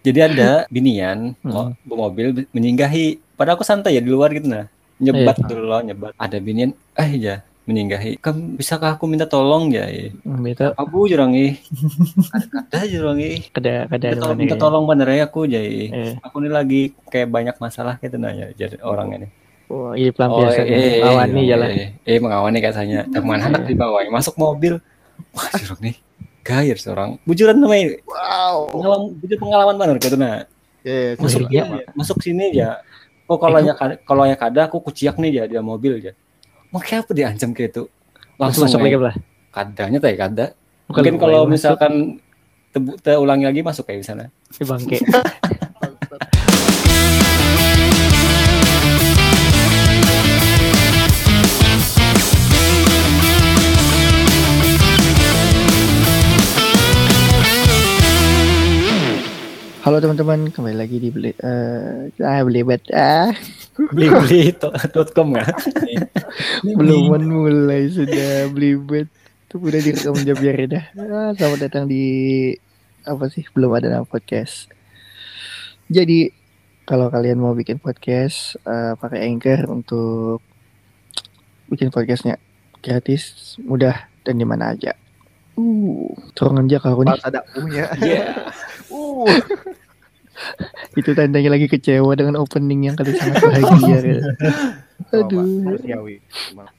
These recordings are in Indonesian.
Jadi ada binian Hmm. mobil menyinggahi. Padahal aku santai ya di luar gitu nah. Nyebat Iya. dulu loh, nyebat. Ada binian, eh ya menyinggahi. Kamu bisakah aku minta tolong ya? eh? Minta Abu jurang ih. Ada jurang ih. kada kada Minta, minta tolong bener ya aku jadi. Eh, Aku ini lagi kayak banyak masalah gitu nah ya jadi orang ini. oh, ini pelampiasan eh, awani eh, jalan. Eh, eh, mengawani katanya. Teman anak di bawah masuk mobil. Wah, jurang nih. Gair seorang. Bujuran namanya. Wow. Pengalaman, bujur pengalaman bener gitu nah. Ya, ya, Masuk ya, masuk sini ya. Oh kalau nya kalau nya kada aku kuciak nih ya dia mobil ya. Makanya apa diancam kayak itu? Langsung masuk lagi lah. Kadanya teh kada. Mungkin kalau misalkan tebu te ulangi lagi masuk kayak sana. di bangke. Halo teman-teman, kembali lagi di beli eh ah belibet ah com ya. belum mulai sudah belibet itu udah direkam jam biar dah. Ah, selamat datang di apa sih belum ada nama podcast. Jadi kalau kalian mau bikin podcast eh, pakai Anchor untuk bikin podcastnya gratis, mudah dan di mana aja. Uh, turun aja aku nih. Pas ada punya. Iya. Uh. Itu tandanya lagi kecewa dengan opening yang kali sangat bahagia. ya. Aduh.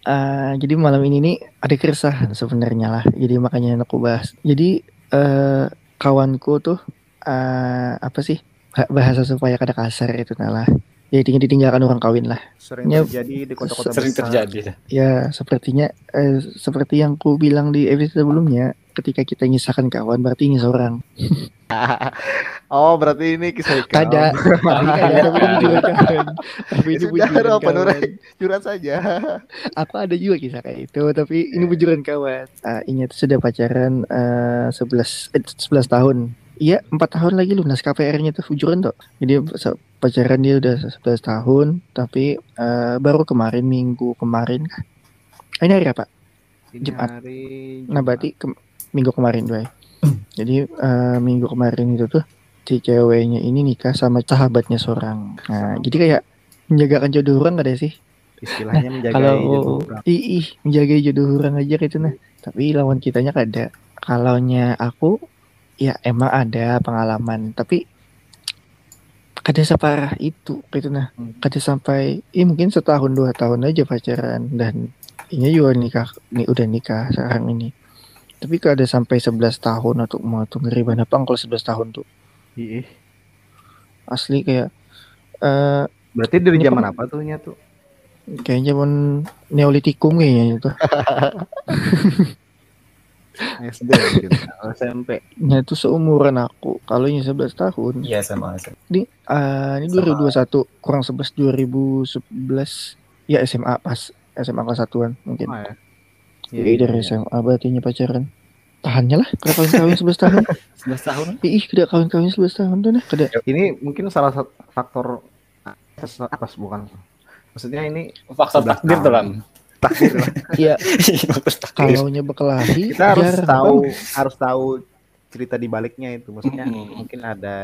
Ah, jadi malam ini nih ada keresahan sebenarnya lah. Jadi makanya aku bahas. Jadi eh kawanku tuh eh apa sih Ba- bahasa supaya kada kasar itu nah lah. Ya intinya ditinggalkan orang kawin lah. Sering Ya, terjadi di kota-kota Sering besar. terjadi. Ya sepertinya eh, seperti yang ku bilang di episode sebelumnya, ketika kita nyisakan kawan berarti ini seorang. Oh, berarti ini kisah ikram. Kada, kada, tapi ini bujuran kawan. Tapi ini bujuran apa kawan. Nurai? Curhat saja. Aku ada juga kisah kayak itu, tapi ini bujuran kawan. Ah, ini tuh sudah pacaran eh, 11 eh, 11 tahun. Iya, empat tahun lagi lunas KPR-nya tuh bujuran tuh. Jadi pacaran dia udah 11 tahun, tapi eh, baru kemarin minggu kemarin. Ah, Ini hari apa? Jumat. hari Nah, berarti ke- minggu kemarin doy. Jadi eh, minggu kemarin itu tuh si ceweknya ini nikah sama sahabatnya seorang. Nah, jadi kayak menjagakan jodoh orang gak ada sih? istilahnya menjaga kalau jodoh orang. ih, ih menjaga jodoh orang aja gitu nah tapi lawan kitanya kada kalaunya aku ya emang ada pengalaman tapi kada separah itu gitu nah Hmm. kada sampai ih mungkin setahun dua tahun aja pacaran dan ini juga nikah nih udah nikah sekarang ini tapi kada sampai 11 tahun atau mau tuh ngeri banget apa kalau 11 tahun tuh Ih, asli kayak eh Berarti dari zaman apa tuh nya tuh? kayaknya zaman neolitikum kayaknya itu SD. Oh, SMP. Nah itu seumuran aku. Kalau ini 11 tahun. Iya sama. Ini ah, ini 2021 kurang 11 2011 ya SMA pas SMA kelas satuan mungkin. Oh, ya. Jadi dari SMA berarti pacaran. Tahannya lah, kada kawin-kawin 11 tahun. 11 tahun. Ih, kada kawin-kawin 11 tahun tuh nah. Kada Ini mungkin salah satu faktor atas bukan. Maksudnya ini Faktor 11 takdir dalam. takdir lah. Iya, takdir. kalau nya berkelahi kita harus jarang, tahu harus tahu cerita di baliknya itu maksudnya Mm. mungkin ada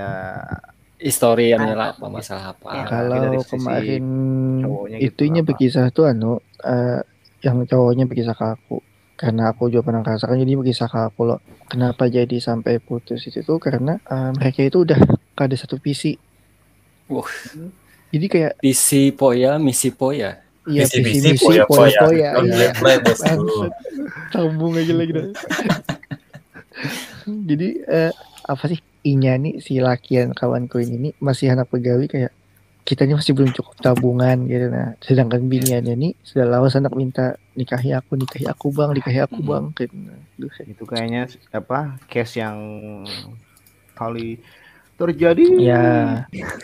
Histori yang lah apa masalah apa. Ya. Kalau kemarin cowoknya gitu, itunya apa? berkisah tuh anu eh, yang cowoknya berkisah ke aku karena aku juga pernah merasakan jadi berkisah ke aku loh kenapa jadi sampai putus itu tuh karena eh, mereka itu udah ada satu visi Wah. jadi kayak Visi poya, misi poya. iya Misi- visi misi, misi poya, poya poya. poya iya. Bangsat. sambung aja lagi dah. jadi eh, apa sih inya nih si lakian kawanku ini nih masih anak pegawai kayak kita ini masih belum cukup tabungan gitu nah sedangkan biniannya nih sudah lawas anak minta nikahi aku nikahi aku bang nikahi aku Hmm. bang gitu nah. Duh, itu kayaknya apa case yang kali terjadi ya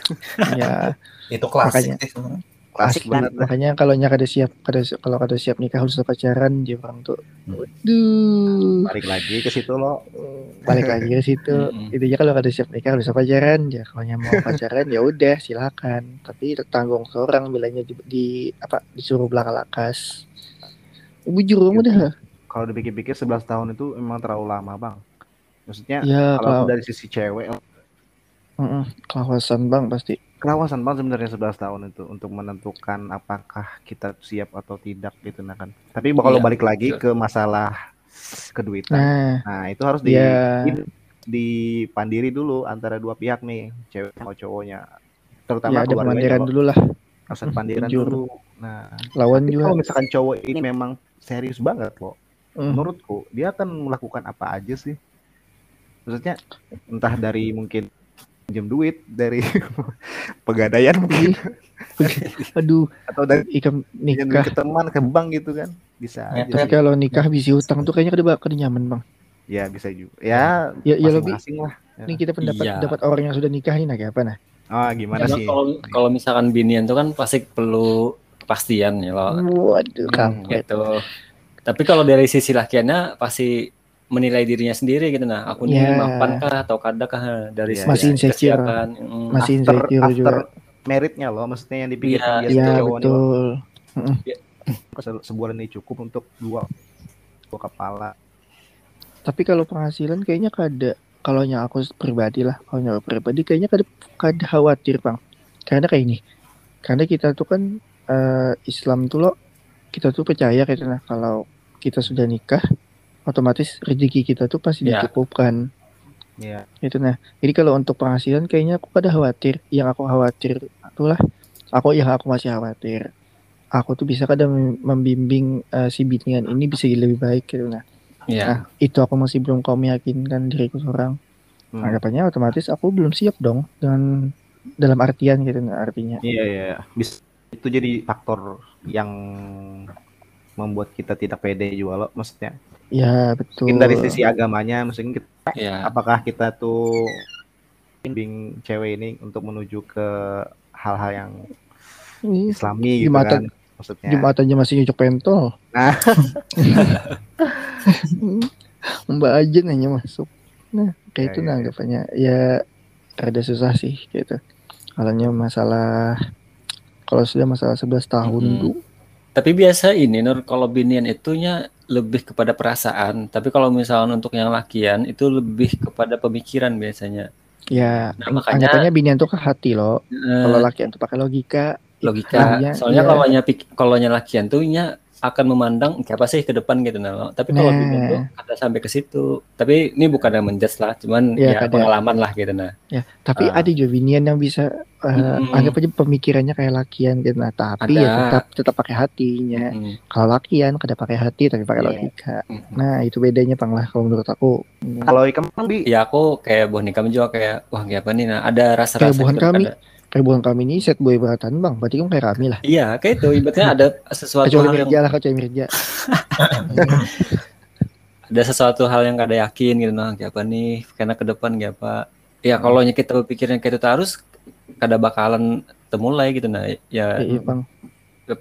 ya Itu klasik Makanya. Klasik asli. banget makanya kalau nya kada siap kada kalau kada siap nikah harus pacaran dia orang tuh Hmm. duh balik lagi ke situ lo. Balik lagi ke situ. Mm-mm. intinya kalau ada siap nikah harus pacaran ya kalau mau pacaran ya udah silakan. Tapi tanggung seorang bilangnya di, di- apa disuruh belakang lakas. Bujur kamu dah. Kalau dipikir-pikir 11 tahun itu emang terlalu lama bang. Maksudnya ya kalau kalau dari sisi cewek Mm-mm, Kelawasan bang pasti. Kelawasan banget sebenarnya 11 tahun itu untuk menentukan apakah kita siap atau tidak gitu nah kan. Tapi kalau Iya, balik lagi betul. ke masalah keduitan. Nah, Nah, itu harus di ya di- dipandiri dulu antara dua pihak nih, cewek sama cowoknya. Terutama ya ada pemandiran loh. dulu lah. Harus ada pandiran Jujur. dulu. Nah, Lawan juga. kalau misalkan cowok ini memang serius banget loh, Mm. menurutku dia akan melakukan apa aja sih. Maksudnya entah dari mungkin pinjam duit dari pegadaian mungkin Aduh, atau dari duit nikah. ke teman ke bank gitu kan bisa Ya, aja kalau nikah habis utang tuh kayaknya kada bakal nyaman bang. ya bisa juga ya Ya, ya lebih. lah Ya. Ini kita pendapat Iya. dapat orang yang sudah nikah nih nah kayak apa nah? ah gimana Ya, sih kalau kalau misalkan binian tuh kan pasti perlu kepastian ya loh. Waduh, Hmm, gitu. Tapi kalau dari sisi lakiannya pasti menilai dirinya sendiri gitu nah. Aku nih Ya. mapan kah atau kada kah dari Iya, sisi Masih insecure. Mm. Masih after, insecure after juga. meritnya loh maksudnya yang dipikirkan Iya, dia Iya cowok nih, betul. loh. Se- sebulan ini cukup untuk dua dua kepala Tapi kalau penghasilan kayaknya kada. Kalau yang aku pribadi lah, kalau yang aku pribadi kayaknya kada kada khawatir bang. Karena kayak ini. Karena kita tuh kan eh, Islam tuh loh, kita tuh percaya gitu nah kalau kita sudah nikah, otomatis rezeki kita tuh pasti Ya. dicukupkan. ya Itu nah. Jadi kalau untuk penghasilan kayaknya aku kada khawatir. Yang aku khawatir itulah aku yang aku masih khawatir. Aku tuh bisa kadang mem- membimbing eh, si binian ini bisa jadi lebih baik gitu nah. Iya. Nah, itu aku masih belum kau meyakinkan diriku seorang. Hmm. Anggapannya otomatis aku belum siap dong dengan dalam artian gitu nah artinya. Iya iya bisa itu jadi faktor yang membuat kita tidak pede juga loh maksudnya Ya betul. mungkin dari sisi agamanya mungkin kita, Iya. apakah kita tuh bimbing cewek ini untuk menuju ke hal-hal yang Ih, islami gitu Jumatan- kan maksudnya Jumat aja masih nyucuk pentol. Nah. Mbak aja nanya masuk. Nah, kayak Ya, itu ya, nah ya. Ya rada susah sih gitu. Kalau masalah kalau sudah masalah 11 tahun Mhm. tuh Tapi biasa ini Nur kalau binian itunya lebih kepada perasaan, tapi kalau misalnya untuk yang lakian itu lebih kepada pemikiran biasanya. ya Nah, makanya- anggapannya binian tuh ke hati loh. Eh, Kalau laki tuh pakai logika. logika. Iya, Soalnya iya. kalau nya kalau nya lakian tuh nya akan memandang kayak apa sih ke depan gitu nah. Tapi kalau Nah. binian tuh ada sampai ke situ. Tapi ini bukan yang menjudge lah, cuman ya kada. pengalaman lah gitu nah. Ya, tapi Ah. ada juga binian yang bisa eh, Mm-mm. anggap aja pemikirannya kayak lakian gitu. Nah, tapi Ada. ya tetap tetap pakai hatinya. Mm, Kalau lakian kada pakai hati tapi pakai Iya. logika. mm. Nah, itu bedanya Pang lah kalau menurut aku. kalau ikan bi Ya aku kayak buah nikam juga kayak wah kayak apa nih nah ada rasa-rasa Kayak buhan gitu, kami. ada- Kayak bukan kami ini set boy beratan Bang. Berarti kan kayak kami lah. Iya, kayak itu ibaratnya ada sesuatu Kecuali hal yang lah, kecuali Mirja. ada sesuatu hal yang kada yakin gitu nah kayak apa nih karena ke depan kayak apa ya kalau nya kita berpikirnya kayak itu harus kada bakalan temulai gitu nah ya Iya, Bang.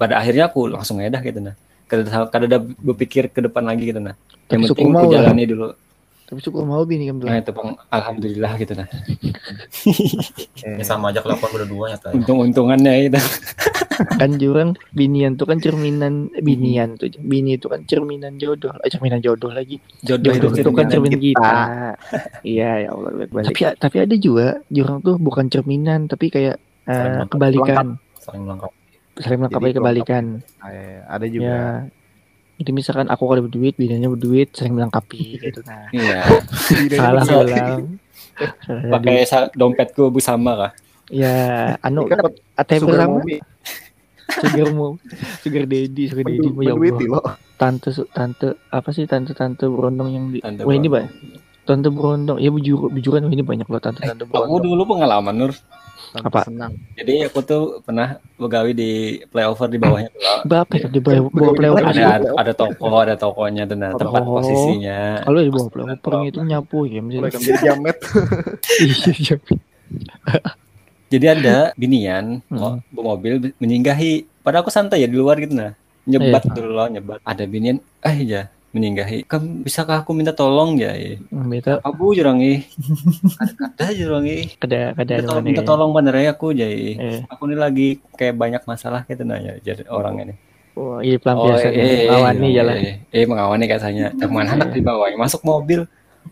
pada akhirnya aku langsung ngedah gitu nah kada kada ada berpikir ke depan lagi gitu nah yang Tapi penting aku jalani dulu Tapi cukup mau bini kan nah itu pang alhamdulillah gitu nah Ya sama aja kelakuan berdua nyata. untung-untungannya itu Kan jurang binian tuh kan cerminan binian tuh. Bini itu kan cerminan jodoh. Eh, cerminan jodoh lagi. jodoh Jodoh itu kan cermin kita. Iya, ya Allah balik. Tapi tapi ada juga jurang tuh bukan cerminan tapi kayak melengkapi. kebalikan. Saling melengkapi. Saling melengkapi Jadi kebalikan. eh, ada juga Ya. Jadi misalkan aku kalau berduit, biniannya berduit, saling melengkapi gitu nah. iya Salah ulang. pakai sa- dompetku bersama kah Ya, anu ATM sugar bersama mommy sugar mau sugar daddy, sugar daddy mau ya Allah. Tante su- tante apa sih tante tante berondong yang di Tante Wah ini. Pak. Tante berondong. Ya bujur bujuran wah, ini banyak loh tante tante aku berondong. dulu pengalaman Nur Tante Apa? senang jadi aku tuh pernah begawi di playover di bawahnya Kak. Bapak ya di bawah bawah playoff ada ada toko ada tokonya tuh nah tempat Oh. posisinya Kalau di bawah playoff itu nyapu ya mulai misalnya. jamet Iya, iya. jadi ada binian Hmm. mobil menyinggahi padahal aku santai ya di luar gitu nah nyebat Iya. dulu loh nyebat ada binian eh ya menyinggahi kamu bisakah aku minta tolong ya eh? Beta abu jurang ih ada ada jurang ih kada kada minta tolong, mana minta ya. tolong bener ya aku jadi Eh, aku ini lagi kayak banyak masalah gitu nah ya jadi orang ini. Oh, iya pelampiasan eh, ngawani eh, ya lah. eh, eh, mengawani katanya. Teman anak di bawah masuk mobil.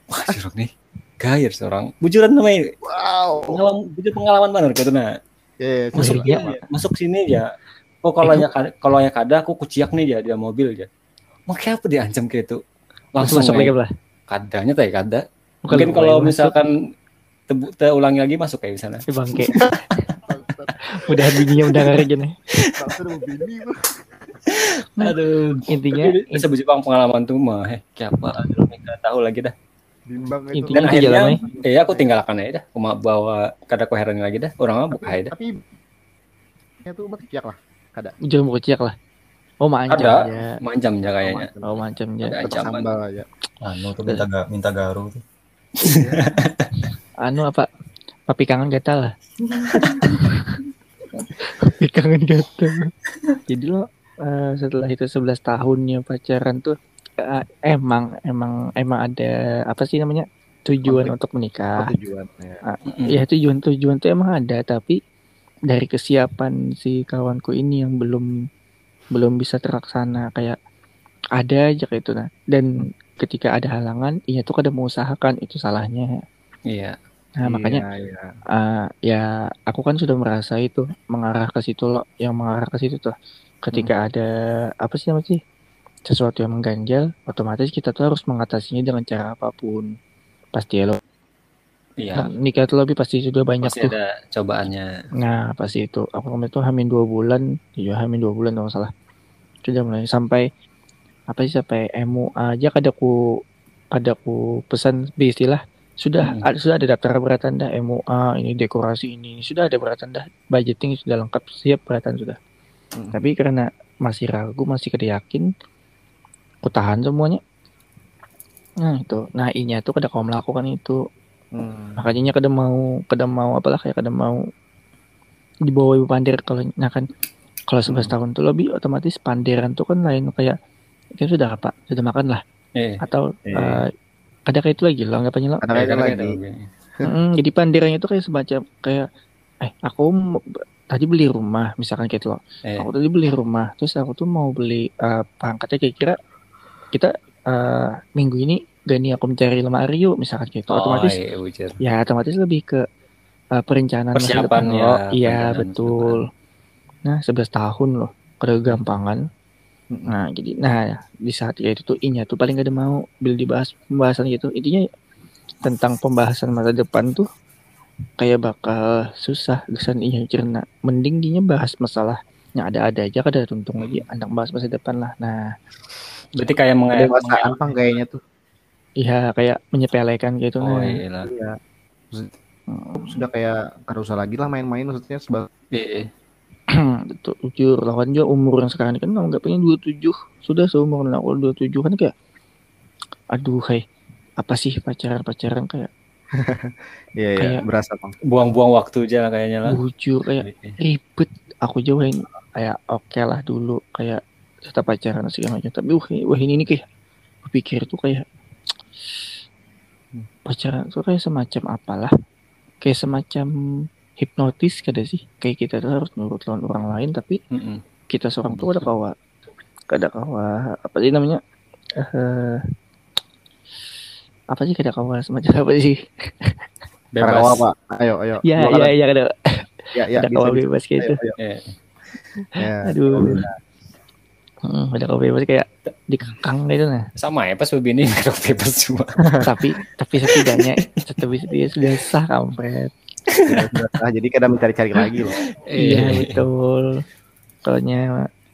Wah jurang nih. Gair seorang. Bujuran namanya? Wow. pengalaman bujur pengalaman mana gitu nah. Ya, masuk Iya. iya, masuk sini ya oh kalau nya kada- kalau nya kada aku kuciak nih ya dia mobil ya makanya apa diancam kayak itu Langsung masuk eh, lagi lah. kadanya teh kada Bukan mungkin kalau misalkan tebu te ulangi lagi masuk kayak sana masuk, si bangke. udah bininya udah bini lu. aduh Intinya Tapi bisa bisa bang pengalaman tuh mah eh kayak apa aduh nggak tahu lagi dah Bimbang itu. Intinya dan itu akhirnya ya aku tinggalkan aja dah aku mau bawa kada aku heran lagi dah orang mah buka aja dah Tapi ya tuh bertiak lah. ujung mau keciak lah. Oh mancam Ada. ya. macam ya kayaknya Oh mancam ya. ada ancaman sambal aja. Anu tuh minta ga, minta garu tuh. Anu apa? Papi kangen gatal lah. Papi kangen gatal. Jadi lo eh, setelah itu 11 tahunnya pacaran tuh eh, emang emang emang ada apa sih namanya tujuan Konflik. untuk menikah. Tujuan. Ya. Mm-mm. Ya tujuan tujuan tuh emang ada tapi dari kesiapan si kawanku ini yang belum belum bisa terlaksana kayak ada aja kayak itu nah. Dan ketika ada halangan iya tuh kada mengusahakan itu salahnya. Iya. Nah makanya Iya, iya. ah, ya aku kan sudah merasa itu mengarah ke situ loh yang mengarah ke situ tuh. Ketika ada apa sih namanya sih sesuatu yang mengganjal otomatis kita tuh harus mengatasinya dengan cara apa pun. Pasti ya lo iya. Nah, nikah tuh lebih pasti sudah banyak pasti tuh. ada cobaannya. Nah, pasti itu. Aku kemarin itu hamin dua bulan, iya hamin dua bulan kalau salah. Sudah mulai sampai apa sih sampai emu aja kada ku kada ku pesan istilah sudah Hmm. ada sudah ada daftar beratan dah MUA ini dekorasi ini, ini sudah ada beratan dah. Budgeting sudah lengkap siap beratan sudah. Hmm. tapi karena masih ragu masih kada yakin ku tahan semuanya. Nah itu. Nah inya tuh kada kau melakukan itu Hmm. makanya kada mau kada mau apalah kayak kada mau dibawa ibu pandir kalau nah kan kalau 11 tahun tuh lebih otomatis panderan tuh kan lain kayak kan sudah apa sudah makan lah eh atau Eh. eh, kada kayak itu lagi lo anggapannya lo Ada kayak lagi. kita begini. Mm, jadi panderannya tuh kayak semacam kayak eh aku tadi beli rumah misalkan kayak itu loh eh aku tadi beli rumah terus aku tuh mau beli eh, perangkatnya kira-kira kita eh, minggu ini gani aku mencari lemari yuk. Misalkan kayak itu otomatis oh, iya, bujur. ya otomatis lebih ke uh, perencanaan masa depan Persiapannya, lo iya betul. nah 11 tahun loh kegampangan. Mm-mm. nah jadi nah di saat ya itu tuh inya tuh paling gak ada mau bila dibahas pembahasan gitu. Intinya tentang pembahasan masa depan tuh kayak bakal susah kesan iya cerna. Mending dinya bahas masalah yang ada-ada aja kada tuntung lagi anak bahas masa depan lah. Nah berarti kayak dewasaan pang kayaknya tuh. Iya kayak menyepelekan gitu oh nah iya. Lah Iya. Sudah kayak kada usah lagi lah main-main maksudnya sebab eh betul jujur lawan juga umur yang sekarang ini kan nggak pengen 27 sudah seumur dengan aku 27 kan kayak aduh hai apa sih pacaran pacaran kayak? Iya iya Kayak- berasa pang. buang-buang waktu aja lah kayaknya lah. Bujur kayak Eh, ribet. Aku jauhin kayak oke lah dulu kayak tetap pacaran segala macam. Tapi wah, wah ini nih kayak. Berpikir tuh kayak pacaran tuh kayak semacam apalah kayak semacam hipnotis kada sih kayak kita tuh harus nurut lawan orang lain tapi mm-mm. kita seorang tuh ada kawa ada kawa apa sih namanya eh apa sih kada kawa semacam apa sih Kada bebas apa? Ayo ayo. ya ya ya kada Ya ya. ada bisa, kawa bisa. bebas kayak itu Ayo, ayo. eh Ya. Aduh. Hmm, ada kawa bebas kayak dikekang gitu nah. Sama ya pas begini kalau bebas semua. Tapi tapi setidaknya tapi setidaknya sudah sah kampret. Sudah. Ah, jadi kadang mencari-cari lagi loh. iya betul. Kalau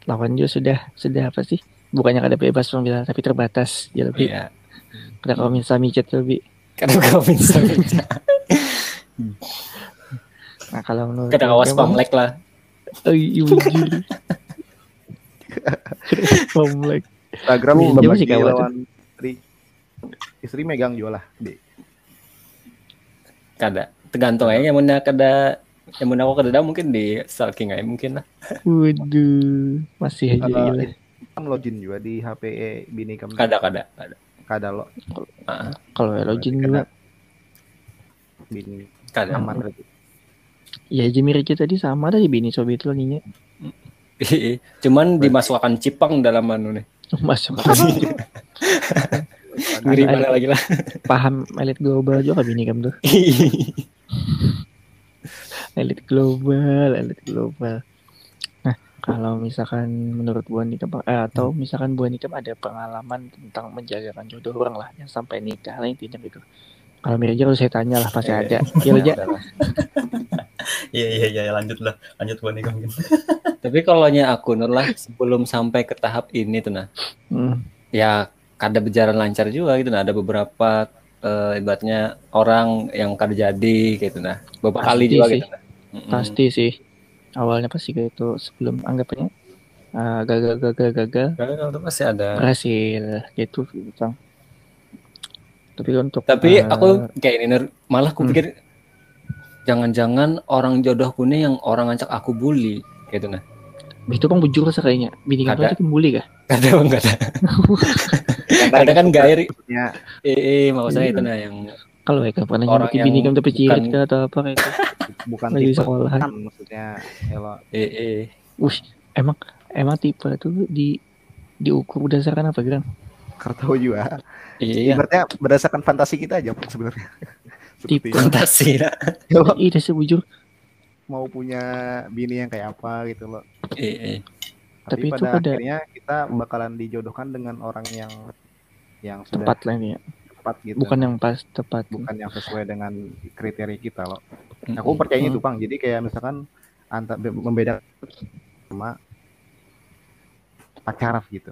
lawan juga sudah sudah apa sih? Bukannya kada bebas pembilang tapi terbatas. Ya lebih iya. Kada kalau minta micet lebih. Kadang kau bisa nah kalau menurut kadang awas pamlek lah. Oh iya bujur. Komplek. Instagram Iya, tuh. lawan istri. Istri megang jual lah. Di. kada tergantung aja yang mana kada yang mana aku kada mungkin di stalking aja mungkin lah Waduh, masih aja gila. kan login juga di HP bini kamu. kada kada kada Kada lo Ah, Kalau login juga, bini kada aman berarti. ya Jimmy Ricky tadi sama tadi bini sobi itu laginya. cuman dimasukkan cipang dalam anu nih. Masuk. Ngeri mana lagi lah. paham elit global juga bini kamu tuh. Elit global elit global. Nah kalau misalkan menurut Bu Nikam eh, atau misalkan Bu Nikam ada pengalaman tentang menjagakan jodoh orang lah yang sampai nikah lah intinya gitu. Kalau Mirja harus saya tanya lah pasti Eh, ada. Ya Ja? Iya iya iya lanjut lah lanjut buat nikah mungkin. Tapi kalau nya aku Nur lah sebelum sampai ke tahap ini tuh nah, Hmm. ya kada berjalan lancar juga gitu nah. Ada beberapa eh, ibaratnya orang yang kada jadi gitu nah. Beberapa Pasti kali juga sih. gitu. Nah. Pasti sih awalnya pasti kayak itu sebelum anggapannya eh, gagal gagal gagal Kalau itu pasti ada. berhasil gitu Bang. tapi untuk Tapi eh, aku kayak ini Nur, malah aku Hmm. pikir jangan-jangan orang jodohku nih yang orang ngajak aku bully gitu nah. itu bang bujur rasa kayaknya bini kamu aja pembuli kah Kada bang kada. Kada kan gair. Maksudnya Eh, eh maksudnya itu nah yang kalau ya kan pernah Orang nyobain bini yang kamu tapi cirit atau apa kayak itu bukan Lagi tipe sekolah. kan maksudnya kalau eh eh Wih, emang emang tipe itu di diukur berdasarkan apa gitu? tahu juga. iya Ibaratnya berdasarkan fantasi kita aja sebenarnya. Fantasi lah. Iya, saya bujur. mau punya bini yang kayak apa gitu loh. Eh, eh. Tapi Tapi, itu pada pada- akhirnya kita bakalan dijodohkan dengan orang yang yang sudah Tepat lah ini ya. tepat gitu. Bukan yang pas tepat. bukan yang sesuai dengan kriteria kita loh. Mm-mm. Aku percaya itu, Hmm. Bang. Jadi kayak misalkan antar membedakan sama pacaran gitu.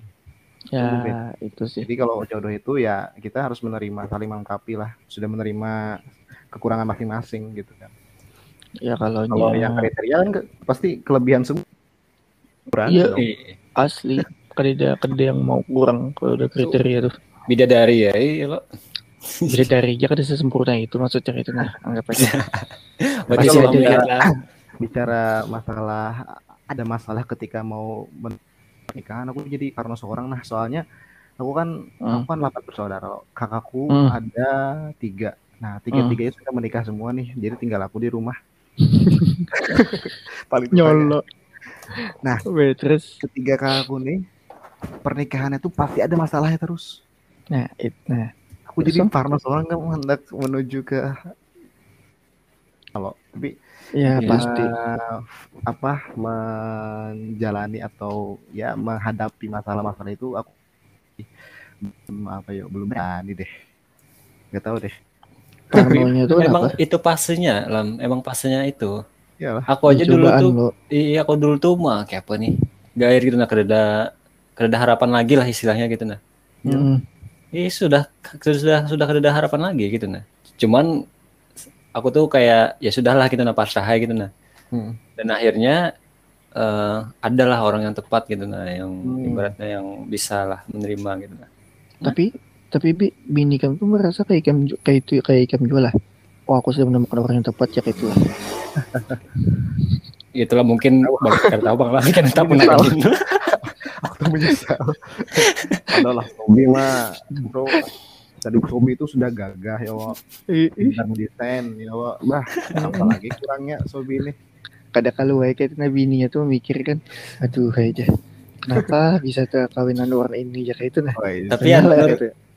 Ya, itu sih. Jadi kalau jodoh itu ya kita harus menerima saling melengkapi lah, sudah menerima kekurangan masing-masing gitu kan. Ya kalau Kalau yang kriteria kan ke- pasti kelebihan semua. Kurang Iya. dong. Asli kada kada yang mau kurang kalau udah kriteria tuh. bidadari ya iya lo Jadi dari aja kada sesempurna itu maksudnya itu nah anggap aja. berarti ya. lah Bicara masalah ada masalah ketika mau pernikahan aku jadi karena seorang nah soalnya aku kan Hmm. aku kan delapan bersaudara kakakku Hmm. ada tiga nah tiga tiganya sudah menikah semua nih jadi tinggal aku di rumah paling tepatnya. Nyolo. Nah. Terus ketiga kakakku nih pernikahannya tuh pasti ada masalahnya terus nah it, nah aku jadi Terus? karena seorang nggak hendak menuju ke kalau tapi ya Iya. pasti apa menjalani atau ya menghadapi masalah-masalah itu aku belum apa ya belum berani deh nggak tahu deh tuh emang apa? itu pasenya lam emang pasenya itu ya lah aku aja dulu tuh lo. iya aku dulu tuh mah kayak apa nih gair gitu nah kada kada harapan lagi lah istilahnya gitu nah Mm. Ih sudah sudah sudah ada harapan lagi gitu nah. Cuman aku tuh kayak ya sudahlah gitu nah pasrah gitu nah. Hmm. Dan akhirnya eh adalah orang yang tepat gitu nah yang Hmm. ibaratnya yang bisa lah menerima gitu nah. Tapi tapi bi, bini kamu tuh merasa kayak kamu ju- kayak itu kayak kamu juga lah. Oh aku sudah menemukan orang yang tepat ya kayak itulah. Itulah mungkin bang kada tahu bang lah kan tak pernah gitu. aku tuh menyesal adalah Sobi mah bro tadi Sobi itu sudah gagah ya Wak. dan desain ya Wak. bah apalagi kurangnya Sobi ini Kadang kalau kayak nah bininya tuh mikir kan, aduh aja. Kenapa bisa kawinan orang ini ya kayak itu nah. oh, iya. Tapi ya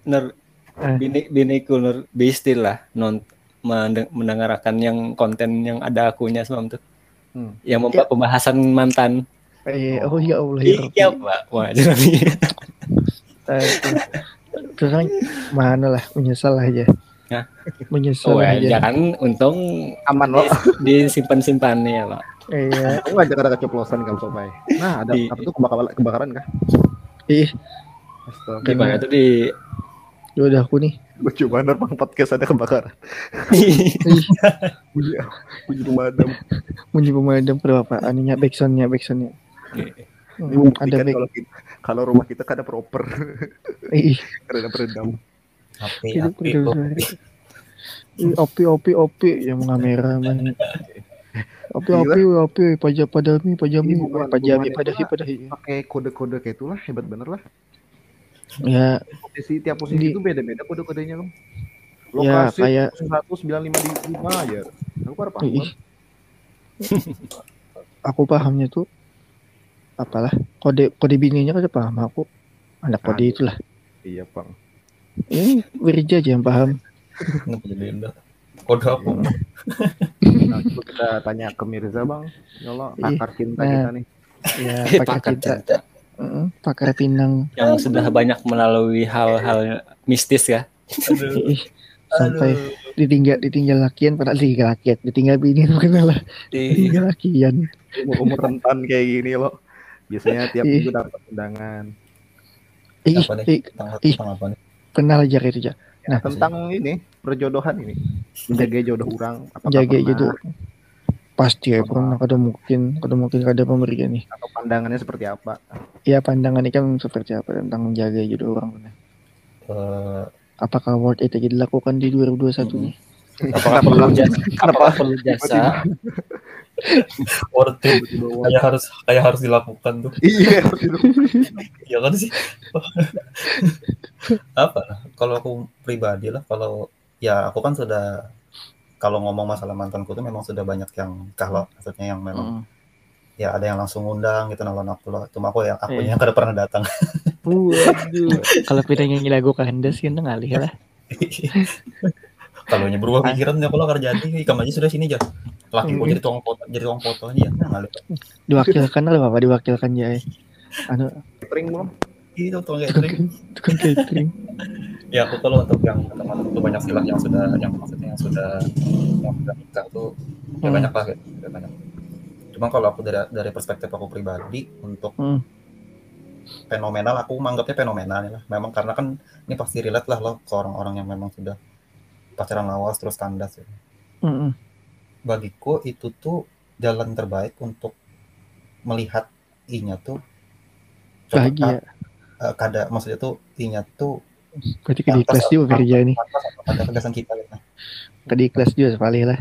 Nur. Nur Eh. bini biniku Nur bestil lah non mende- mendengarkan yang konten yang ada akunya semalam tuh. Hmm. Yang membuat pembahasan mantan. Eh, oh ya Allah ya. Iya, Pak. Wah, jadi Eh, Terus kan, mana lah menyesal aja. Hah? Menyesal Oh, ya, aja. jangan untung aman loh disimpan-simpan nih ya, Pak. Iya. aku ngajak ada keceplosan kalau Sobai nah ada Di- apa tuh kebakaran kebakaran kah Ih, Astaga. Gimana tuh di ya udah aku nih. lucu banget bang podcast ada kebakaran bunyi bunyi pemadam bunyi pemadam berapa? Aninya backsoundnya backsoundnya. ini Hmm, ada back. kalau kita, kalau rumah kita kan ada proper Ih, karena peredam Api api. Ih, opi opi opi yang kamera man. Opi opi opi pajak padami pajami Ini pajami padahi itu, padahi. pakai kode-kode kayak itulah hebat bener lah Ya, posisi tiap posisi Di- itu beda-beda kode-kodenya kan Ya, lokasi kayak- lima di lima aja aku pada paham Ih. aku pahamnya tuh apalah kode kode bininya kan paham aku anak kode Aduh. itulah iya bang Ini Wirja aja yang paham. Kode apa? Nah, coba kita tanya ke Mirza bang. Ya Allah, Ih, pakar cinta nah. kita nih. Ya, pakar pakar cinta. cinta. Heeh, pakar pinang. yang sudah banyak melalui hal-hal mistis ya. Aduh. Sampai ditinggal ditinggal lakian padahal ditinggal lakian ditinggal bini bukan lah Di, ditinggal lakian Umur, umur rentan kayak gini loh. Biasanya tiap minggu dapat undangan. ih, Apa nih? ih Tentang, Ih. tentang apa nih? kenal aja itu aja Nah, Tentang ini perjodohan ini. Menjaga jodoh orang. Apakah jaga gitu pasti ya pernah kada mungkin kada mungkin kada pemberian nih Atau pandangannya seperti apa? ya pandangan ini kan seperti apa tentang menjaga jodoh orang Eh, apakah worth it aja dilakukan di 2021 nih apakah perlu jasa? Apakah perlu jasa? worth it. Kayak harus kayak harus dilakukan tuh. Iya. Iya kan sih? apa? Kalau aku pribadi lah, kalau ya aku kan sudah kalau ngomong masalah mantanku tuh memang sudah banyak yang kalau maksudnya yang memang Mm. ya ada yang langsung ngundang gitu nonton aku lah. Cuma aku yang aku Iya. yang kada pernah datang. Waduh. kalau kita nyanyi lagu kandas kan ngalih lah kalau berubah pikiran ya kalau kerja jadi ikam aja sudah sini aja. Laki Hmm. jadi tukang foto, jadi tukang foto aja. Nah, ngalir. diwakilkan lah bapak diwakilkan ya anu Catering belum? Itu tukang catering. tukang catering ya aku kalau untuk yang teman itu banyak sih lah yang sudah yang maksudnya yang sudah yang sudah nikah tuh ya Hmm. banyak lah gitu ya banyak cuma kalau aku dari dari perspektif aku pribadi untuk Hmm. fenomenal aku menganggapnya fenomenal ya lah memang karena kan ini pasti relate lah loh ke orang-orang yang memang sudah pacaran lawas terus kandas ya. Mm-mm. bagiku itu tuh jalan terbaik untuk melihat inya tuh bahagia eh, kada maksudnya tuh inya tuh ke di kelas juga kerja atau kada kegasan kita gitu. ke di kelas juga sekali lah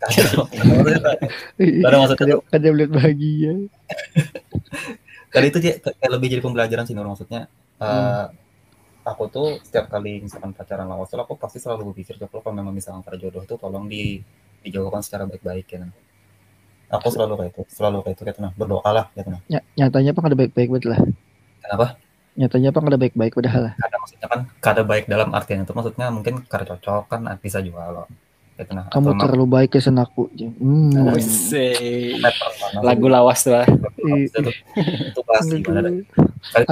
Kada. Kada maksudnya kada melihat bahagia Kali itu lebih jadi pembelajaran sih Nur maksudnya. eh, Hmm. Aku tuh setiap kali misalkan pacaran lawas tuh aku pasti selalu berpikir kalau kalau memang misalkan para jodoh tuh tolong di dijauhkan secara baik-baik ya. Nah. Aku selalu kayak itu, selalu kayak itu kayak nah berdoa lah gitu nah. Ny- nyatanya apa kada baik-baik betul lah Kenapa? Nyatanya apa kada baik-baik padahal lah Kada maksudnya kan kada baik dalam artian itu maksudnya mungkin kada cocok kan bisa juga loh. Gitu nah. kamu Atau terlalu baik kesan aku hmm. Personal. lagu lawas tuh. ah. Ih, itu, itu pasti ada.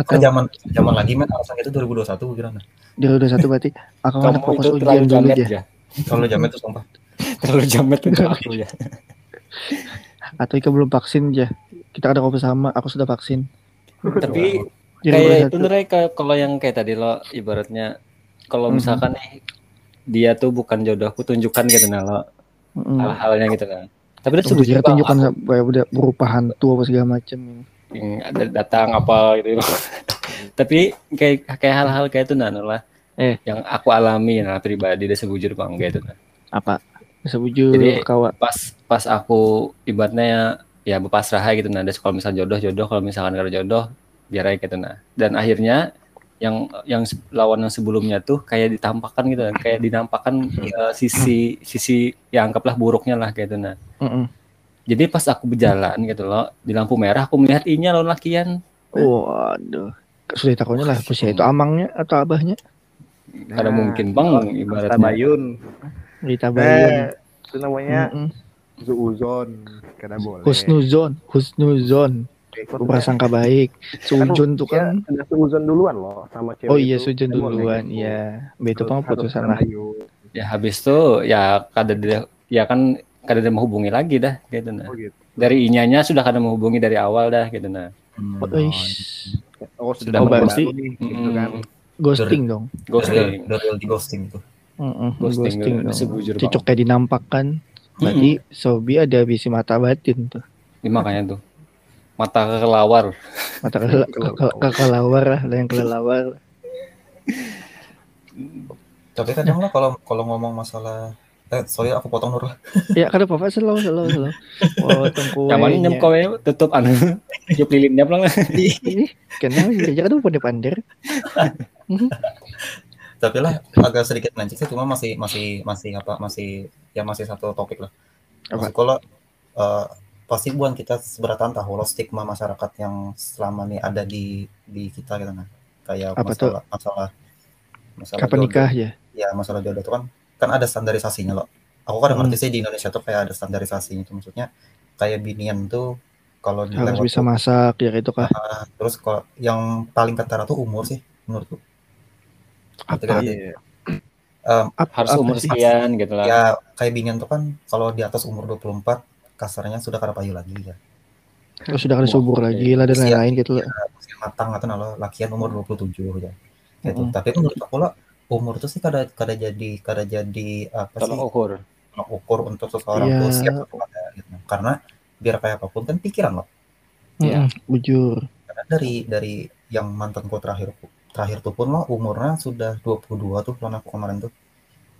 Kan zaman zaman lagi men alasan itu 2021 kira nah. Dia udah satu berarti akan ada Kamu fokus itu ujian terlalu dulu jamet aja ya. Kalau zaman itu sumpah. Terlalu jamet untuk aku ya. atau Ika belum vaksin aja kita ada kopi sama aku sudah vaksin Tapi kayak itu kayak kalau yang kayak tadi lo ibaratnya kalau misalkan nih dia tuh bukan jodohku tunjukkan gitu nah lo Mm. hal-halnya gitu kan. Tapi dia sebut juga tunjukkan kayak udah berupa hantu apa segala macam yang ada datang apa gitu. Tapi kayak kayak hal-hal kayak itu nah lah. Eh. yang aku alami nah pribadi dia sebujur bang gitu nah. apa sebujur Jadi- Pas pas aku ibaratnya ya, ya berpasrah gitu nah. Ada kalau misal jodoh jodoh kalau misalkan kalau jodoh biar aja gitu nah. Dan akhirnya yang yang lawan yang sebelumnya tuh kayak ditampakkan gitu kan kayak dinampakkan eh, sisi sisi ya anggaplah buruknya lah gitu nah Mm-mm. jadi pas aku berjalan gitu loh di lampu merah aku melihat inya lawan lakian waduh sudah takutnya lah usia itu amangnya atau abahnya ada mungkin bang Ibaratnya. ibaratnya Tabayun. ditabayun Eh, itu namanya Mm-mm. Zuuzon. Kada boleh. husnuzon husnuzon berprasangka baik. Sujun tuh kan Sudah seuzon duluan loh sama cewek oh iya sujun duluan iya. Begitu pang harus putusan lah. Ya habis tuh ya kada dia ya kan kada dia menghubungi lagi dah gitu nah. Oh gitu. dari inyanya sudah kada menghubungi dari awal dah gitu nah. Hmm. Oh, ish. Oh, Sudah sudah berarti- gitu kan. ghosting dong. Ghosting. Di ghosting itu. Mm-mm, ghosting, ghosting udah dong. cocok kayak dinampakkan. Berarti Sobi ada visi mata batin tuh. Ini makanya tuh mata kelawar mata ke- ke- ke- kekelawar lah ada yang kelelawar. Tapi kadang lah kalau kalau ngomong masalah eh sorry aku potong Nur lah. ya kada apa-apa selalu selalu selalu. Oh tungku yang mana nem kowe tutup anu tiup lilinnya pelang Ih, kenapa sih aja kan pandai pandai Tapi lah agak sedikit mencik sih cuma masih masih masih apa masih ya masih satu topik lah. Maksud kalau eh, pasti buat kita seberatan tahu loh stigma masyarakat yang selama ini ada di di kita gitu nah. Kayak Apa tuh? masalah masalah masalah Kapan jodoh. nikah ya? ya masalah jodoh itu kan kan ada standarisasinya loh aku kan Hmm. ngerti sih di Indonesia tuh kayak ada standarisasinya itu maksudnya kayak binian tuh kalau Harus bisa tuh, masak ya itu kah? ah, terus kalau yang paling kentara tuh umur sih menurutku Ngerti Apa? Em, Apa, Harus umur sih? sekian gitu lah. ya kayak binian tuh kan kalau di atas umur 24 kasarnya sudah kada payu lagi ya Terus sudah ada subur lagi lah dan Usia- lain-lain gitu lah. usia matang atau nalo lakian umur 27 ya gitu Mm-mm. tapi menurut aku lah umur tuh sih kada kada jadi kada jadi apa sih Tolak ukur. ukur untuk seseorang Iya. tuh siap atau enggak gitu. Karena biar kayak apa pun kan pikiran loh. Iya. Mm-mm, Bujur. Karena dari dari yang mantanku terakhir terakhir tuh pun loh umurnya sudah 22 tuh lawan aku kemarin tuh.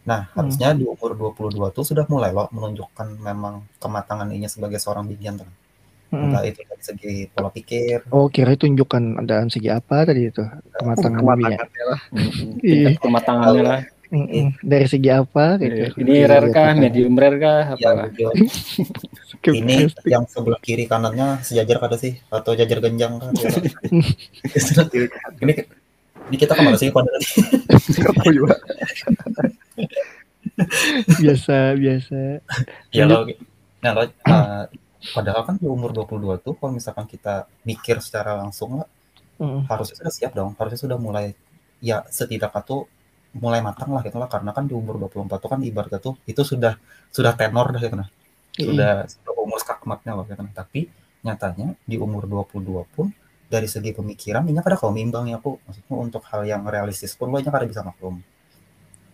Nah, Hmm. harusnya di umur 22 tuh sudah mulai loh menunjukkan memang kematangan ini sebagai seorang bibian tuh. Mm-mm. Entah itu dari segi pola pikir, Oh kira tunjukkan dalam segi apa tadi itu kematangan. Kematangannya lah. Iya. Tingkat kematangannya lah. Mm-mm. Dari segi apa gitu. Ini rare kah, medium rare kah, ya apa? video ini yang sebelah kiri kanannya sejajar kada sih atau jajar genjang kan ya. ini ini kita ke mana sih pada Aku juga. biasa biasa. ya lo nah lo uh, padahal kan di umur 22 tuh kalau misalkan kita mikir secara langsung lah, Mm. harusnya sudah siap dong. Harusnya sudah mulai ya setidaknya tuh mulai matang lah gitu lah. Karena kan di umur 24 tuh kan ibaratnya tuh itu sudah sudah tenor dah gitu nah. Sudah sudah umur skakmatnya loh gitu nah. Tapi nyatanya di umur 22 pun dari segi pemikiran ini kada kau mimbang ya aku maksudnya untuk hal yang realistis pun lo nya kada bisa maklum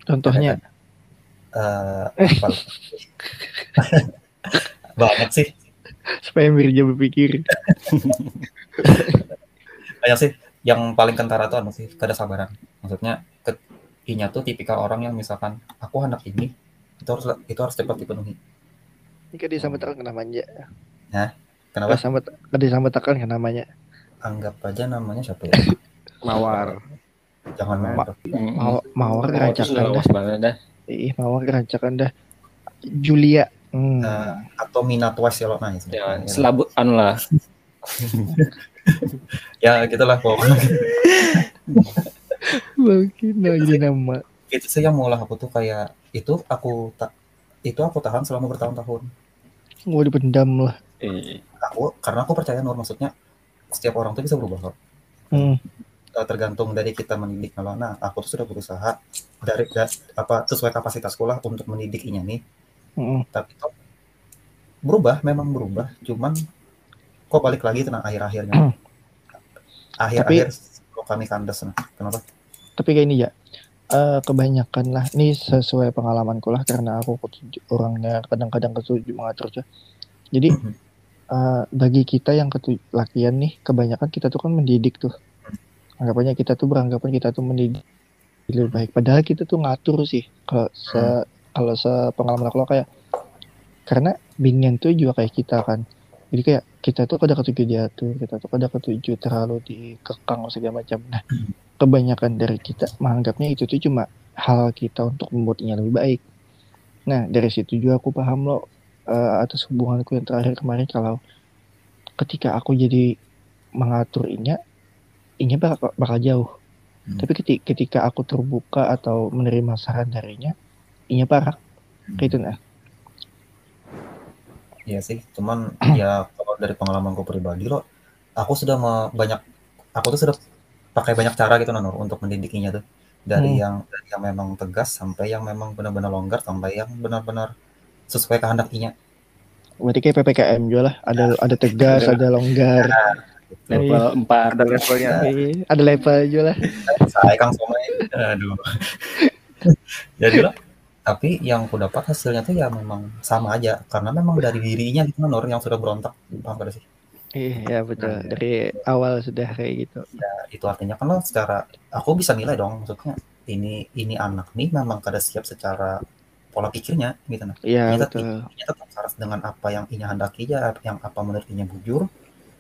Contohnya? Eh, apa banyak sih. Supaya Mirja berpikir. banyak sih. Yang paling kentara tuh anu sih kada sabaran maksudnya ke inya tuh tipikal orang yang misalkan aku anak ini itu harus itu harus cepat dipenuhi. Ini kan disambetakan ke namanya. kenapa? Disambet disambetakan ke namanya. anggap aja namanya siapa ya? Mawar. Jangan Ma- merah Mau mawar kerancakan dah. Ih, mawar kerancakan dah. Julia. Hmm. Nah, atau Mina Twice ya lo nah itu. Ya, selabut anu lah. ya gitulah pokoknya Mungkin jadi nama. itu yang mulai aku tuh kayak itu aku tak itu aku tahan selama bertahun-tahun Mau dipendam lah. Eh, aku karena aku percaya Nur maksudnya setiap orang tuh bisa berubah kok Hmm. Eh, tergantung dari kita mendidik kalau nah aku tuh sudah berusaha dari da- apa sesuai kapasitasku lah untuk mendidikinya nih Hmm. tapi kok berubah memang berubah cuman kok balik lagi tenang akhir-akhirnya akhir-akhir kok kami kandas nah kenapa Tapi kayak ini ya. eh, kebanyakan lah ini sesuai pengalamanku lah karena aku orangnya kadang-kadang ketujuh mengatur aja. Jadi eh, bagi kita yang ketujuh lakian nih kebanyakan kita tuh kan mendidik tuh. Anggapannya kita tuh beranggapan kita tuh mendidik lebih baik. Padahal kita tuh ngatur sih kalau se kalau sepengalaman aku kayak karena binian tuh juga kayak kita kan. Jadi kayak kita tuh kada ketujuh diatur, kita tuh kada ketujuh terlalu dikekang segala macam. Nah, kebanyakan dari kita menganggapnya itu tuh cuma hal kita untuk membuatnya lebih baik. Nah, dari situ juga aku paham loh eh, atas hubunganku yang terakhir kemarin kalau ketika aku jadi mengatur inya, inya bakal, bakal jauh. Hmm. Tapi ketika, ketika aku terbuka atau menerima saran darinya, inya parah. Kayak itu nah. Iya sih, cuman ya kalau dari pengalamanku pribadi loh, aku sudah banyak, aku tuh sudah pakai banyak cara gitu Nur untuk mendidikinya tuh. Dari Hmm. yang dari yang memang tegas sampai yang memang benar-benar longgar sampai yang benar-benar sesuai kehendakinya. Berarti kayak PPKM juga lah. Ada ada tegas, ada longgar. Level 4 Ada levelnya. Iya, ada level juga lah. Saya Kang Somai, aduh. Jadi lah, tapi yang aku dapat hasilnya tuh ya memang sama aja karena memang dari dirinya gitu Nur yang sudah berontak, paham gak sih? Iya betul. Dari awal sudah kayak gitu. Ya, itu artinya kan lo secara aku bisa nilai dong maksudnya ini ini anak nih memang kada siap secara pola pikirnya gitu nah Iya Kita betul. Tetap saras dengan apa yang inya hendaki ya yang apa menurut inya bujur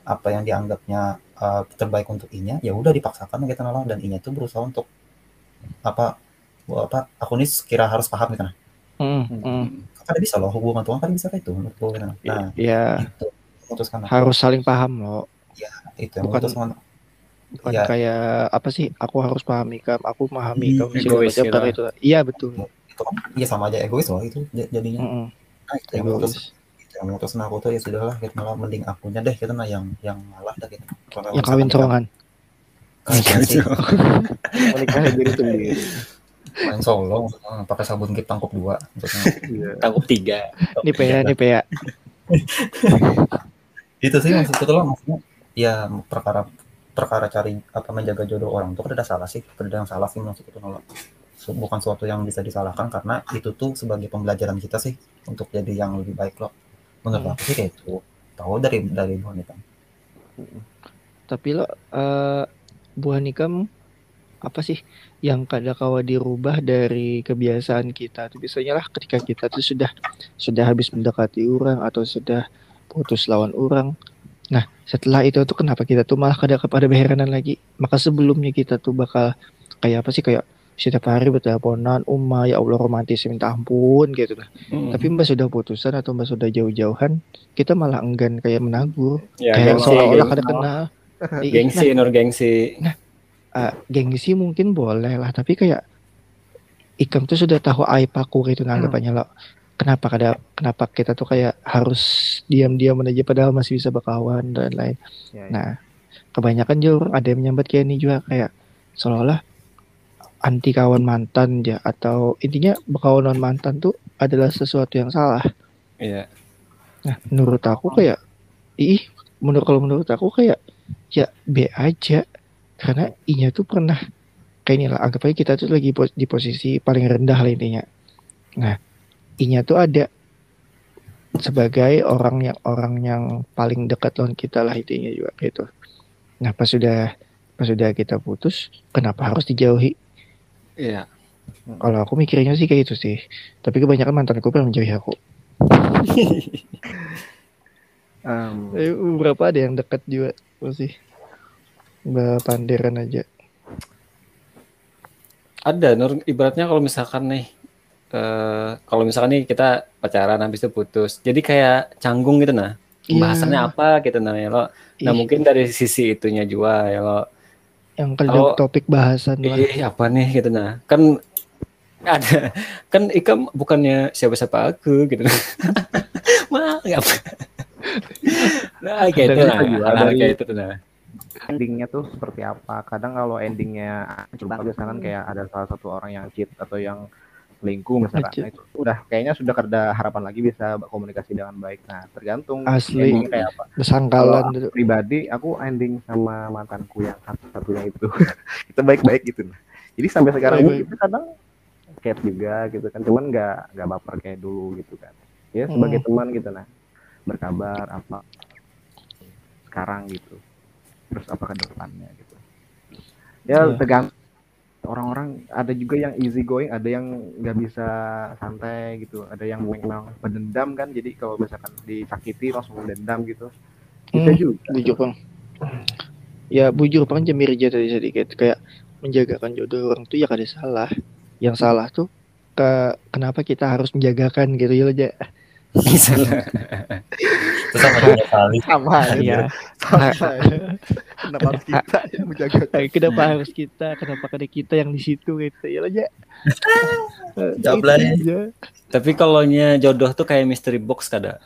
apa yang dianggapnya uh, terbaik untuk inya ya udah dipaksakan gitu nah dan inya tuh berusaha untuk apa apa aku nih kira harus paham gitu nah Mm, mm. kada bisa loh hubungan tuh kan bisa kayak itu menurutku gitu nah, nah Iya. itu memutuskan harus saling paham loh. itu yang bukan- memutuskan bukan Iya. kayak apa sih aku harus pahami kamu aku memahami Hmm, kamu egois gitu. karena itu. Iya betul. Itu kan iya sama aja egois loh itu jadinya. Mm-mm. nah, itu yang egois mutusin aku tuh ya sudahlah gitu. Malah mending akunya deh gitu. Nah yang yang ngalah dah gitu. Kalau yang kawin sorongan kita- diri sendiri. Main solo pakai sabun gip tangkup dua Iya. Tangkup tiga. ini PA ini PA itu sih maksud itu loh maksudnya ya perkara perkara cari apa menjaga jodoh orang kan ada salah sih. Ada yang salah sih maksud itu nolak bukan suatu yang bisa disalahkan karena itu tuh sebagai pembelajaran kita sih. Untuk jadi yang lebih baik loh menurut aku sih kayak itu tahu dari dari wanita tapi lo buah nikam apa sih yang kada kawa dirubah dari kebiasaan kita tuh? Biasanya lah ketika kita tuh sudah sudah habis mendekati orang atau sudah putus lawan orang. Nah setelah itu tuh kenapa kita tuh malah kada kepada beheranan lagi? Maka sebelumnya kita tuh bakal kayak apa sih? Kayak setiap hari berteleponan umma ya Allah romantis minta ampun gitu nah Hmm. tapi mbak sudah putusan atau mbak sudah jauh-jauhan kita malah enggan kayak menagur ya, kayak seolah-olah kada kenal I- gengsi, nur gengsi. uh, gengsi mungkin boleh lah tapi kayak ikam tuh sudah tahu aib aku gitu nah anggapannya lo kenapa kada kenapa kita tuh kayak harus diam-diam aja padahal masih bisa berkawan dan lain Ya, ya. nah kebanyakan juga ada yang menyambat kayak ini juga kayak seolah-olah anti kawan mantan ya atau intinya berkawan mantan tuh adalah sesuatu yang salah Iya. Nah, menurut aku kayak ih, menurut kalau menurut aku kayak ya B aja karena inya tuh pernah kayak inilah anggap aja kita tuh lagi pos- di posisi paling rendah lah intinya. Nah, inya tuh ada sebagai orang yang orang yang paling dekat lawan kita lah intinya juga gitu. Nah, pas sudah pas sudah kita putus, kenapa harus dijauhi? Iya. Kalau aku mikirnya sih kayak itu sih. Tapi kebanyakan mantanku pernah menjauhi aku. Em, Eh, beberapa ada yang dekat juga masih panderan aja. Ada nur ibaratnya kalau misalkan nih eh kalau misalkan nih kita pacaran habis itu putus. Jadi kayak canggung gitu nah. Pembahasannya Iya. apa gitu nah ya lo. Nah, Ih, mungkin dari sisi itunya juga ya lo. Yang kalau topik bahasan lah. Ih, apa nih gitu nah. Kan ada kan Ikam bukannya siapa-siapa aku gitu. Mah, apa. Nah, kayak itu nah. dari- kayak itu nah. endingnya tuh seperti apa kadang kalau endingnya coba misalkan kayak ada salah satu orang yang cheat atau yang selingkuh misalkan Cheat. nah, itu udah kayaknya sudah ada harapan lagi bisa komunikasi dengan baik nah tergantung Asli. kayak apa Kalau dulu. pribadi aku ending sama mantanku yang satu-satunya itu kita baik-baik gitu nah jadi sampai sekarang ini Baik-baik. kita kadang kayak juga gitu kan cuman nggak nggak baper kayak dulu gitu kan ya sebagai Hmm. teman gitu nah berkabar apa sekarang gitu terus apa ke depannya gitu ya Iya. tergantung orang-orang ada juga yang easy going ada yang nggak bisa santai gitu ada yang memang pendendam kan jadi kalau misalkan disakiti langsung dendam gitu bisa Hmm, juga Bujur bang. Ya bujur bang jamir aja tadi sedikit kayak menjagakan jodoh orang tuh ya kada salah. Yang salah tuh ke kenapa kita harus menjagakan gitu ya aja. itu sama dengan kali sama Iya. sama kenapa harus kita yang menjaga kenapa harus kita? Kenapa kada kita yang di situ gitu ya aja. Jablay. Tapi kalau nya jodoh tuh kayak mystery box kada.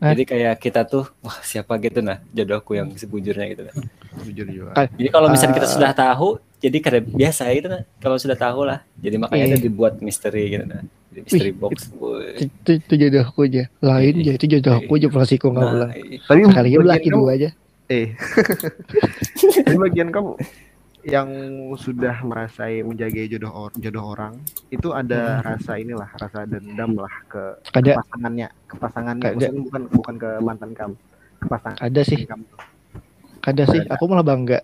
Hah? Jadi kayak kita tuh wah siapa gitu nah jodohku yang sebujurnya gitu nah. jujur juga Jadi kalau misalnya kita Ah. sudah tahu, jadi kada biasa gitu nah. Kalau sudah tahu lah. Jadi makanya Iya. ada dibuat misteri gitu nah. Jadi mystery box. Woi. Itu, itu jodohku aja. Lain aja itu jodohku aja pasti kok nggak Nah, bilang. tapi bagian laki dua aja. eh tapi bagian kamu yang sudah merasai menjaga jodoh or- jodoh orang itu ada rasa inilah rasa dendam lah ke Kada pasangannya ke pasangannya Ada. maksudnya bukan bukan ke mantan kamu ke pasangan ada sih. kamu Ada sih, Ada. aku malah bangga.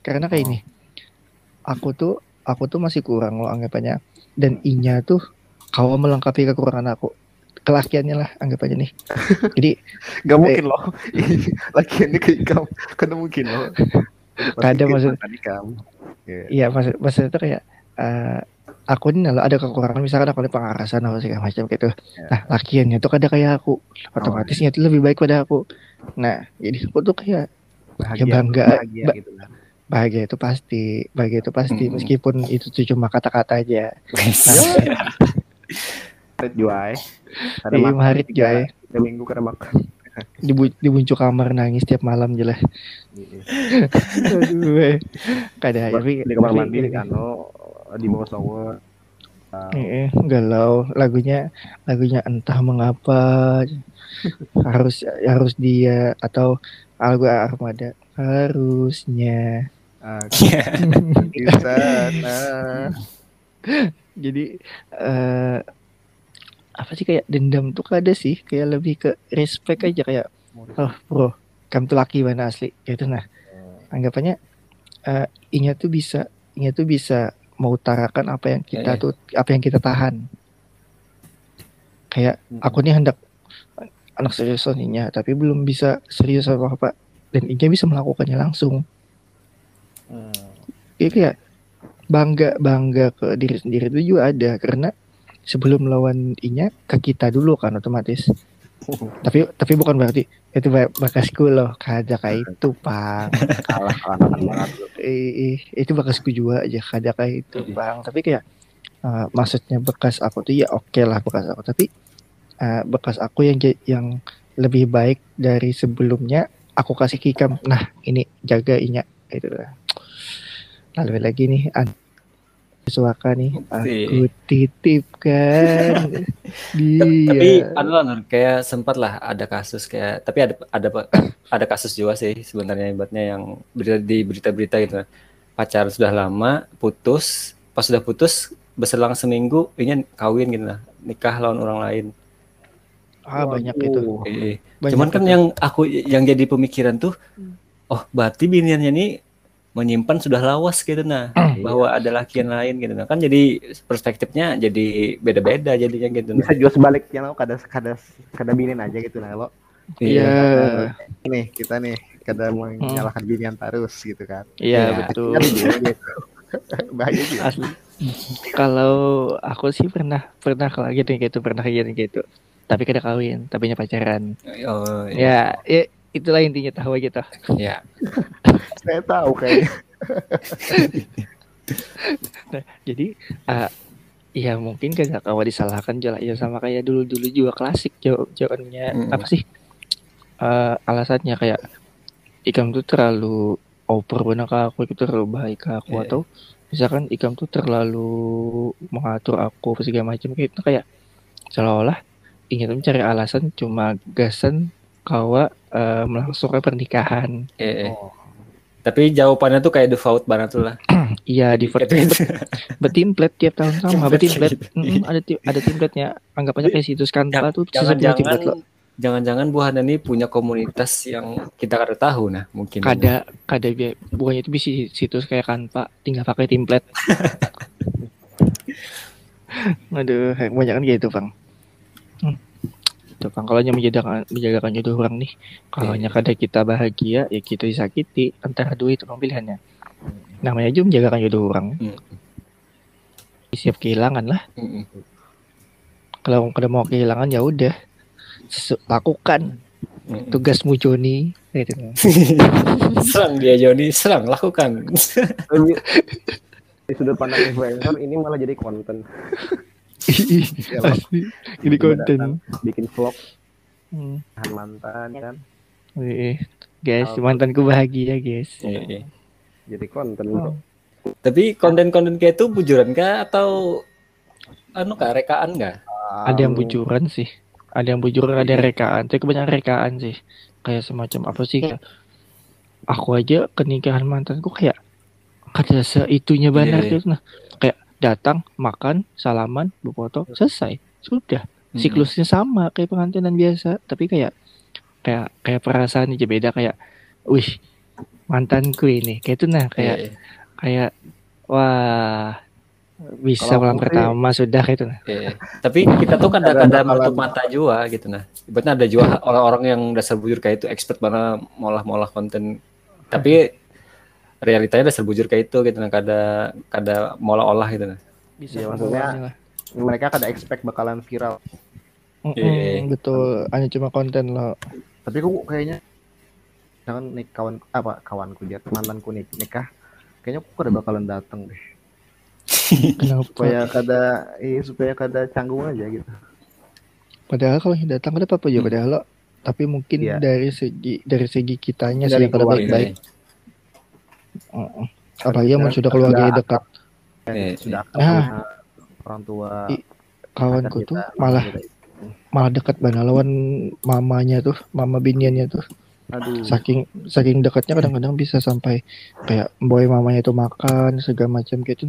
Karena kayak Oh. ini. Aku tuh aku tuh masih kurang loh anggapannya. Dan inya tuh kau melengkapi kekurangan aku. Kelakiannya lah anggapannya nih. Jadi Gak mungkin loh. Lagi ini ke kamu. Kan mungkin loh. Kadang maksud- tadi kamu. Iya. iya maksud maksudnya tuh kayak eh aku ini kalau ada kekurangan misalkan aku ini pengarasan atau segala macam gitu. Ya. Nah, lakiannya tuh kada kayak aku. Otomatisnya itu lebih baik pada aku. Nah, jadi aku tuh kayak Bahagia, bangga. bahagia Ba- gitu kan. bahagia itu pasti bahagia itu pasti Mm-mm. meskipun itu tuh cuma kata-kata aja Harit juai. Ada Iya, makan tiga, juai. tiga minggu kada makan. Di, bu- di buncuk kamar nangis tiap malam jelas aduh eh. kada tapi di kamar mandi di kano di bawah shower. Eh, galau lagunya lagunya entah mengapa harus harus dia atau lagu Armada harusnya Ah, di sana. jadi eh apa sih kayak dendam tuh ada sih. Kayak lebih ke respect aja kayak oh bro kamu tuh laki mana asli? Kayak itu nah. Anggapannya eh Inya tuh bisa Inya tuh bisa mengutarakan apa yang kita Iya, iya. tuh apa yang kita tahan. Kayak aku nih hendak anak serius Inya tapi belum bisa serius apa apa dan Inya bisa melakukannya langsung. Hmm. Iya kayak bangga bangga ke diri sendiri itu juga ada karena sebelum lawan Inya ke kita dulu kan otomatis. Tapi tapi bukan berarti itu ba- bakasku loh kada kayak itu pang Kalah kalah banget. itu bakasku juga aja kada kayak itu bang. Tapi kayak eh, maksudnya bekas aku tuh ya oke lah bekas aku. Tapi eh, bekas aku yang yang lebih baik dari sebelumnya aku kasih kikam. Nah ini jaga inya. Itu. Lah lalu lagi nih an suaka nih aku titipkan dia. Tapi anu lah kayak sempat lah ada kasus kayak tapi ada ada ada kasus juga sih sebenarnya ibaratnya yang berita di berita-berita gitu. Pacaran sudah lama putus pas sudah putus berselang seminggu ini kawin gitu nah nikah lawan orang lain. Ah banyak itu. Waduh. Eh, banyak cuman kan itu. yang aku yang jadi pemikiran tuh oh berarti biniannya ini menyimpan sudah lawas gitu nah bahwa ada laki yang lain gitu nah kan jadi perspektifnya jadi beda-beda jadinya gitu nah. Bisa juga sebaliknya lo kada kada kada binin aja gitu nah lo. iya Nih kita nih kada menyalahkan binian terus gitu kan. iya Iya. betul Kan gitu. Bahaya juga. asli kalau aku sih pernah pernah kalau gitu gitu pernah gitu gitu tapi kada kawin tapi nya pacaran oh, iya. ya, ya itulah intinya tahu aja tuh ya Saya tahu kayaknya. jadi ah ya mungkin kada kawa disalahkan juga ya sama kayak dulu dulu juga klasik jawab jawabannya Mm. apa sih Eh, alasannya kayak ikam tuh terlalu over benar ke aku itu terlalu baik ke aku Iya. atau misalkan ikam tuh terlalu mengatur aku segala macam kayak itu kayak seolah-olah ingin mencari alasan cuma gasan kawa eh, melangsungkan pernikahan eh, eh. Oh. tapi jawabannya tuh kayak default banget tuh lah iya di gitu, gitu. betimplate tiap tahun sama betimplate Gitu. Mm, ada ada template-nya anggapannya kayak situs kanva tuh template loh jangan-jangan jangan-jangan Bu Hana ini punya komunitas yang kita kada tahu nah mungkin kada kada bi- bukannya itu bisa situs kayak kanva tinggal pakai template aduh banyak kan gitu bang. Tuh, Bang, kalau hanya menjagakan menjagakan jodoh orang nih kalau Iya. hanya kada kita bahagia ya kita disakiti antara dua itu pilihannya. Namanya aja menjagakan jodoh orang. Hmm. siap kehilangan lah. Kalau kada mau kehilangan ya udah. Lakukan. Tugasmu Joni. Gitu. serang dia Joni. Serang lakukan. Di sudut pandang influencer ini malah jadi konten. Ya, lo. Asli, ini konten. Bikin vlog Hmm. mantan kan. Wih, guys, Oh. mantanku bahagia, guys. Iya, iya. Jadi konten Oh. tapi konten-konten kayak itu bujuran kah atau anu kah rekaan kah Ada yang bujuran sih. Ada yang bujuran, ada yang rekaan. Tapi kebanyakan rekaan sih. Kayak semacam apa sih? Kayak, aku aja ke nikahan mantanku kayak kada seitunya benar Iya, iya. gitu. Nah, datang, makan, salaman, berfoto, selesai. Sudah. Mm-mm. Siklusnya sama kayak pengantinan biasa, tapi kayak kayak kayak perasaan aja beda kayak wih, mantanku ini. Kayak itu nah, kayak Iya, iya. kayak wah bisa Kalau malam pertama sudah kayak itu nah. Iya. Tapi kita tuh Ada kadang-kadang menutup mata juga gitu nah. Ibaratnya ada juga orang-orang yang dasar bujur kayak itu expert mana molah-molah konten. Tapi realitanya dasar bujur kayak itu gitu nah. Kada kada molah-olah gitu nah. bisa Iya, maksudnya-. Mereka kada expect bakalan viral. Mm-mm, Iya. betul hanya cuma konten lo Tapi kok kayaknya jangan nih kawan apa kawanku dia mantanku nih nikah kayaknya aku kada bakalan datang deh Kenapa? supaya kada eh supaya kada canggung aja gitu Padahal kalau yang datang ada apa-apa juga Hmm. padahal lo. Tapi mungkin Iya. dari segi dari segi kitanya sih Dari yang kada baik-baik. Apalagi yang Sudah- sudah keluarga sudah- dekat. Eh, sudah akrab Ah. sama orang tua I- Kawanku tuh kita, malah kita. malah dekat banget lawan mamanya tuh, mama biniannya tuh. aduh Saking saking dekatnya kadang-kadang bisa sampai kayak boy mamanya tuh makan segala macam gitu.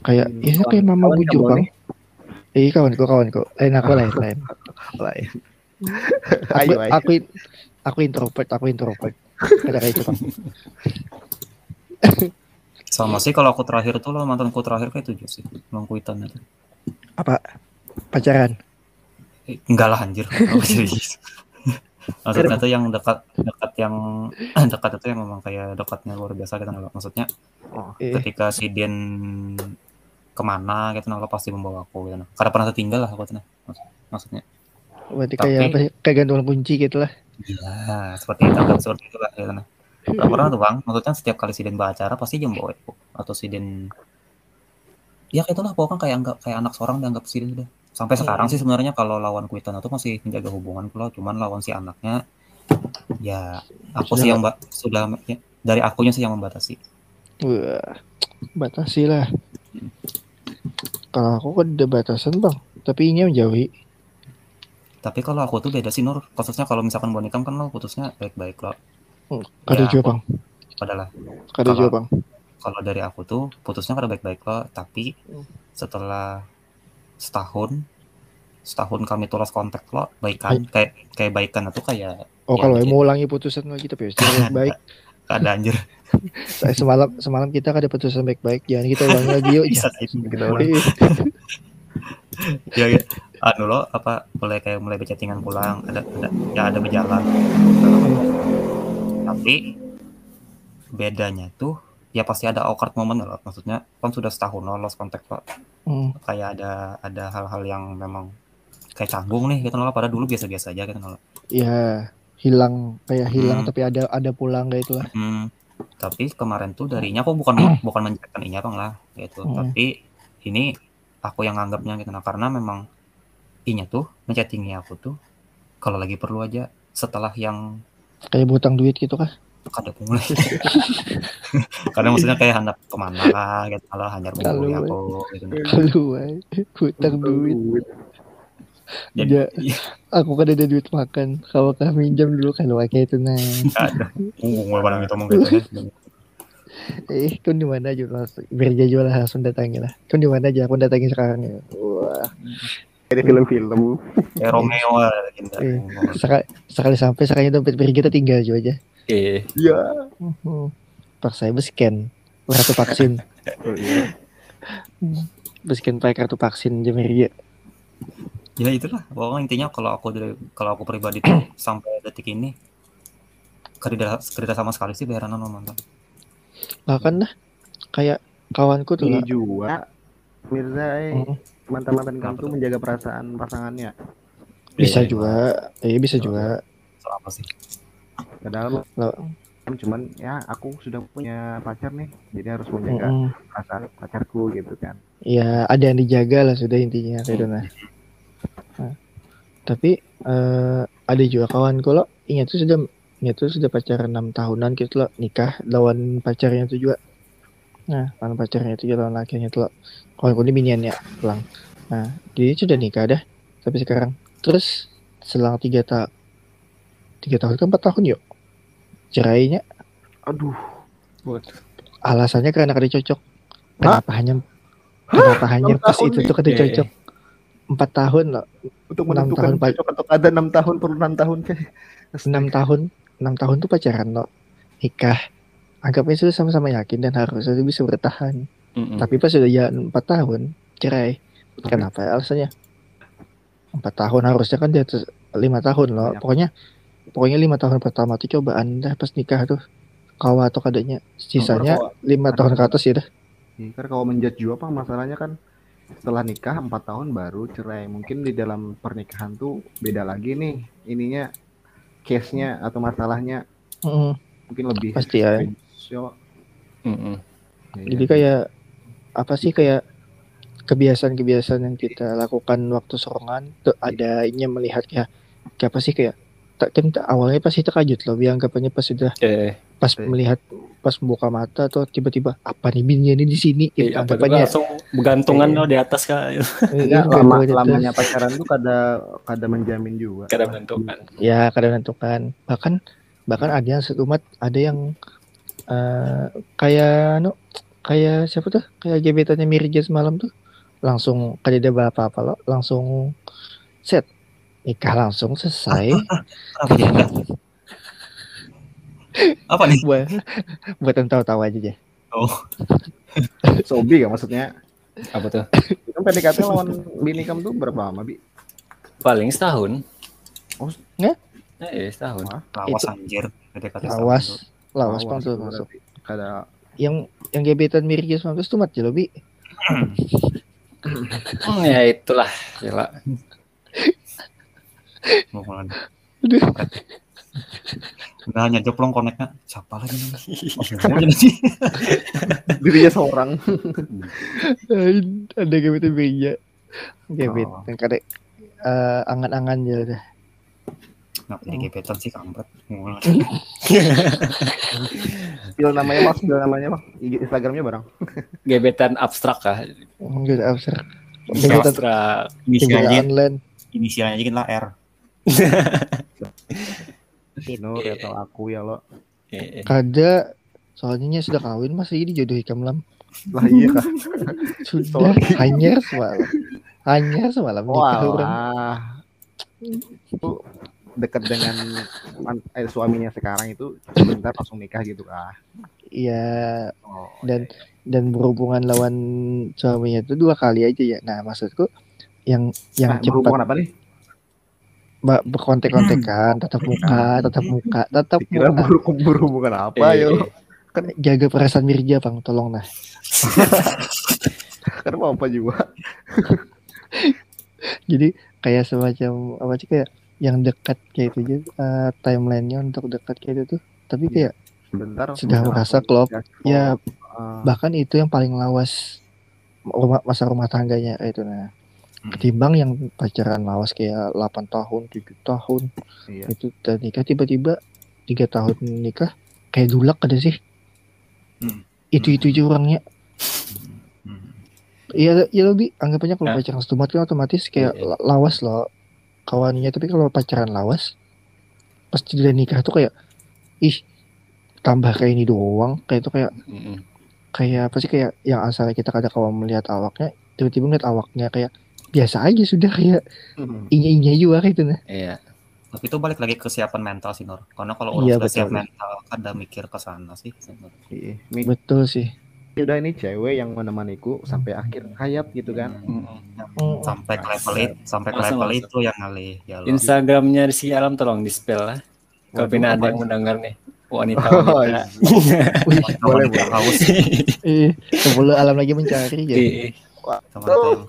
Kayak Hmm, ya kayak mama kawan- bujur kawan bang. Eh kawanku kawanku. Lain aku lain lain. lain Aku, ayo ayo aku aku introvert, aku introvert. Ada kayak itu bang. Sama sih kalau aku terakhir tuh lo mantanku terakhir kayak tujuh sih. Long kuitan itu. Apa pacaran? Eh, Enggak lah anjir. Maksudnya tuh yang dekat dekat yang dekat itu yang memang kayak dekatnya luar biasa gitu loh. Maksudnya oh, ketika si Dian ke mana gitu lo pasti membawa aku gitu nah. Karena pernah tertinggal lah aku tuh nah. Maksud- maksudnya. berarti Tapi- kayak? Kayak gantungan kunci gitu lah. Iya, seperti itu anggap seperti itu lah gitu nah. Gak pernah tuh bang, maksudnya setiap kali si Den acara pasti aku. Atau si Den ya kayak itulah pokoknya kayak anggap kayak anak seorang dianggap si Den udah. Sampai sekarang sih sebenarnya kalau lawan Kuitan itu masih menjaga hubungan kalau cuman lawan si anaknya ya aku Sudah sih yang mbak sudah ya, dari akunya sih yang membatasi. Wah, batasi lah. Kalau aku kan ada batasan bang, tapi ini menjauhi. Tapi kalau aku tuh beda sih Nur. Khususnya kalau misalkan buat nikah kan lo putusnya baik-baik lo. Hmm, Kada Ya, juga bang, Padahal Kalau- juga bang. kalau dari aku tuh putusnya kada baik-baik lo tapi Hmm. setelah setahun setahun kami tulis kontak lo baikan kayak kayak baikan itu kayak Oh Ya, kalau dikit. mau ulangi putusan lagi tapi pasti baik. ada anjir semalam semalam kita kada putusan baik-baik, jangan kita ulangi lagi yuk. bisa gitu kita ulang Eh, ya, ya. anu lo apa mulai kayak mulai berchattingan pulang ada, ada ya ada berjalan tapi bedanya tuh ya pasti ada awkward moment loh maksudnya kan sudah setahun lo lost kontak lo hmm, kayak ada ada hal-hal yang memang kayak canggung nih gitu loh pada dulu biasa-biasa aja gitu loh ya hilang kayak hilang Hmm. tapi ada ada pulang kayak itulah. Hmm, tapi kemarin tuh darinya aku bukan bukan menjelekan ini bang lah gitu Hmm. tapi ini aku yang anggapnya gitu nah karena memang inya tuh ngechattingnya aku tuh kalau lagi perlu aja setelah yang Kayak butang duit gitu kah? kada mulai karena maksudnya kayak hendak ke mana lah gitu kalau hanya menghubungi Kalau- aku gitu hutang duit. jadi Ya. iya, Aku kan ada duit makan. Kalau kami minjam dulu kalau kayak itu nah. ada ngomong barang itu ngomong gitu ya Eh, kau di mana aja langsung Berja jual langsung datangi lah. Kau di mana aja? Aku datangi sekarang ya. Wah, Di film-film kayak Romeo lah gitu. Eh. sekali, sekali sampai sekali dompet Berja kita tinggal aja aja. Oke. iya Hmm. Pak saya scan kartu vaksin, oh, iya. scan pakai kartu vaksin aja Berja. ya itulah pokoknya intinya kalau aku dari kalau aku pribadi tuh sampai detik ini kerja kerja sama sekali sih bayaran mantan Bahkan dah kayak kawanku tuh ini lah. juga Mirza eh, Hmm. Mantan-mantan kamu Kenapa tuh menjaga perasaan pasangannya Bisa Iya. juga, eh bisa juga. selama sih padahal kan cuman ya aku sudah punya pacar nih jadi harus menjaga Mm-mm. perasaan pacarku gitu kan Ya ada yang dijaga lah sudah intinya kayak itu nah. Tapi eh, ada juga kawanku lo, ingat tuh sudah ingat tuh sudah pacaran enam tahunan gitu loh nikah lawan pacarnya tuh juga. Nah, lawan pacarnya itu juga lawan lakinya tuh loh. Kawanku ini biniannya pulang. Nah, dia sudah nikah dah. Tapi sekarang. Terus selang tiga tahun tiga tahun ke empat tahun yuk. Cerainya. Aduh. Alasannya karena kada cocok kenapa hanya kenapa hanya pas tahun itu nih. tuh kada cocok empat tahun loh. Untuk Enam menentukan tahun, cocok atau ada enam tahun perlu enam tahun kayak enam tahun enam tahun tuh pacaran loh. Nikah anggapnya sudah sama-sama yakin dan harusnya itu bisa bertahan. Mm-mm. tapi pas sudah jalan empat tahun cerai. Kenapa alasannya? Empat tahun harusnya kan di atas lima tahun loh. Banyak. pokoknya pokoknya lima tahun pertama tuh coba anda pas nikah tuh. Kawa atau kadanya sisanya lima tahun ke atas ya dah. Iya, kan kalau menjudge juga apa masalahnya kan setelah nikah empat tahun baru cerai. Mungkin di dalam pernikahan tuh beda lagi nih ininya case nya atau masalahnya. Mm, mungkin lebih pasti ya So, Mm-mm. Iya. Jadi kayak apa sih kayak kebiasaan-kebiasaan yang kita lakukan waktu sorongan tuh ada ini melihat kayak kayak apa sih kayak tak kan tak- awalnya pasti terkajut loh biar anggapannya pas sudah Eh, pas Oke. melihat pas membuka mata atau tiba-tiba apa nih binnya ini di sini eh, apa tuh, anggapannya langsung bergantungan Iya. lo di atas eh, Enggak, nggak lama, lamanya pacaran tuh kada kada menjamin juga. kadang menentukan ya kadang menentukan bahkan bahkan ada yang seumat ada yang eh kayak no kayak siapa tuh? Kayak gebetannya Mirja semalam tuh. Langsung kada ada apa-apa lo langsung set. Nikah langsung selesai. Apa? Dia? Apa nih? buat buat tahu-tahu aja deh Oh, Sobi kan maksudnya. apa tuh? Itu PDKT lawan bini kamu tuh berapa lama, Bi? paling setahun. Oh, ya? eh setahun. Itu- anjir. PDKT setahun lawas awas bang tuh masuk. Kada yang yang gebetan Mirja semalam tuh mat ya bi Hmm, ya itulah gila. Mau. Aduh. Udah hanya joplong koneknya. Siapa lagi nih? Oh, dirinya seorang. ada gebetan Mirja gebet Oh. yang kadek eh, angan-angan ya udah Kenapa jadi gebetan sih kampret? Spill namanya mas, spill namanya mas. IG Instagramnya barang. gebetan abstrak kah ada abstrak. Gebetan abstrak. Inisialnya, online. inisialnya aja lah R. Nur Iya. atau aku ya lo. Eh, eh. Kada soalnya sudah kawin masih ini jodoh ikam lam. Lah iya kah. Sudah hanya semalam. Hanya semalam nikah orang. Dekat dengan man- eh, suaminya sekarang itu sebentar langsung nikah gitu kah? Iya Oh, dan dan berhubungan lawan suaminya itu dua kali aja ya. Nah maksudku yang yang Nah, cepat berhubungan apa nih? ba- berkontek-kontekan, tatap muka, tatap muka, tatap Kira muka. berhubungan, berhubungan apa Eh, ya? eh. Kan jaga perasaan Mirja bang, tolong nah. Kan mau apa juga? Jadi kayak semacam apa sih kayak yang dekat kayak itu aja eh, timelinenya untuk dekat kayak itu tuh. Tapi Iya. kayak Sebentar. Sudah merasa klop. ya Ah, bahkan itu yang paling lawas rumah masa rumah tangganya kayak itu nah Hmm. ketimbang yang pacaran lawas kayak 8 tahun 7 tahun iya. itu udah nikah tiba-tiba tiga tahun nikah kayak dulak ada sih Hmm. itu itu aja orangnya Hmm. iya ya lebih anggapannya kalau Ya. pacaran stumat kan otomatis kayak Iya. la- lawas loh kawannya tapi kalau pacaran lawas pas udah nikah tuh kayak ih tambah kayak ini doang kayak itu kayak Mm-mm. kayak apa sih kayak yang asalnya kita kadang kalau melihat awaknya tiba-tiba ngeliat awaknya kayak biasa aja sudah kayak Hmm. inya-inya juga kayak itu nah iya Tapi itu balik lagi ke kesiapan mental sih Nur. Karena kalau orang Iya, sudah siap betul. mental, kada mikir ke sana sih. Iya. Betul sih udah ini cewek yang menemaniku sampai akhir hayat gitu kan. Hmm. Hmm. Sampai ke level itu, sampai ke level langsung. itu yang ngalih. Ya lo. Instagramnya si Alam tolong di spell lah kalau Waduh, pina ada yang mendengar nih wanita Oh, wanita Wanita- boleh, boleh. haus. eh, sebelum alam lagi mencari ya Iya. Sama yang-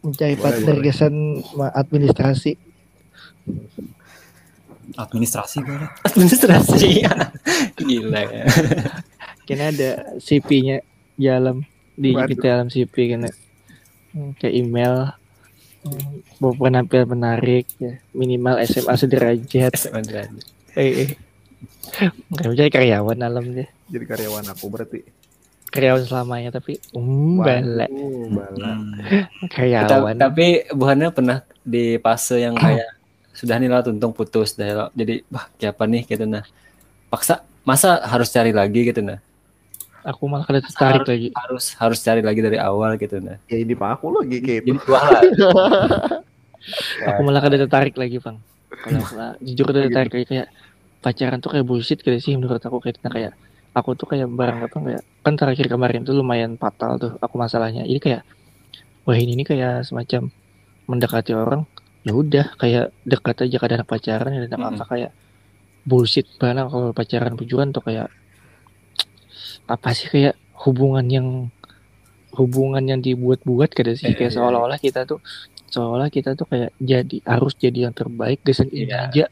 mencari partner gesan administrasi administrasi boleh. administrasi gila ya kena ada CP-nya di alam di kita alam CP kena. Hmm, kayak email hmm, mau penampilan menarik ya minimal SMA sederajat. SMA eh, eh. Jadi karyawan alam deh Jadi karyawan aku berarti. karyawan selamanya tapi um. Hmm. Ta- karyawan tapi buahnya pernah di fase yang kayak sudah nih lah tuntung putus. Dah jadi wah kayak apa nih? Gitu nah. Paksa masa harus cari lagi? Gitu nah aku malah kada tertarik lagi. harus harus cari lagi dari awal gitu nah Ya ini pak aku lagi kayak itu. jadi buah lah. Aku malah kada tertarik lagi bang. Kalau jujur kada tertarik lagi kayak pacaran tuh kayak bullshit kayak sih menurut aku? Kayak kayak aku tuh kayak barang apa kayak kan terakhir kemarin tuh lumayan fatal tuh aku masalahnya. Ini kayak wah ini nih kayak semacam mendekati orang ya udah kayak dekat aja kadang pacaran ya dan apa kayak bullshit banget kalau pacaran tujuan tuh kayak apa sih kayak hubungan yang hubungan yang dibuat-buat kada sih kayak Iya. seolah-olah kita tuh seolah kita tuh kayak jadi harus jadi yang terbaik kesan ini Iya. aja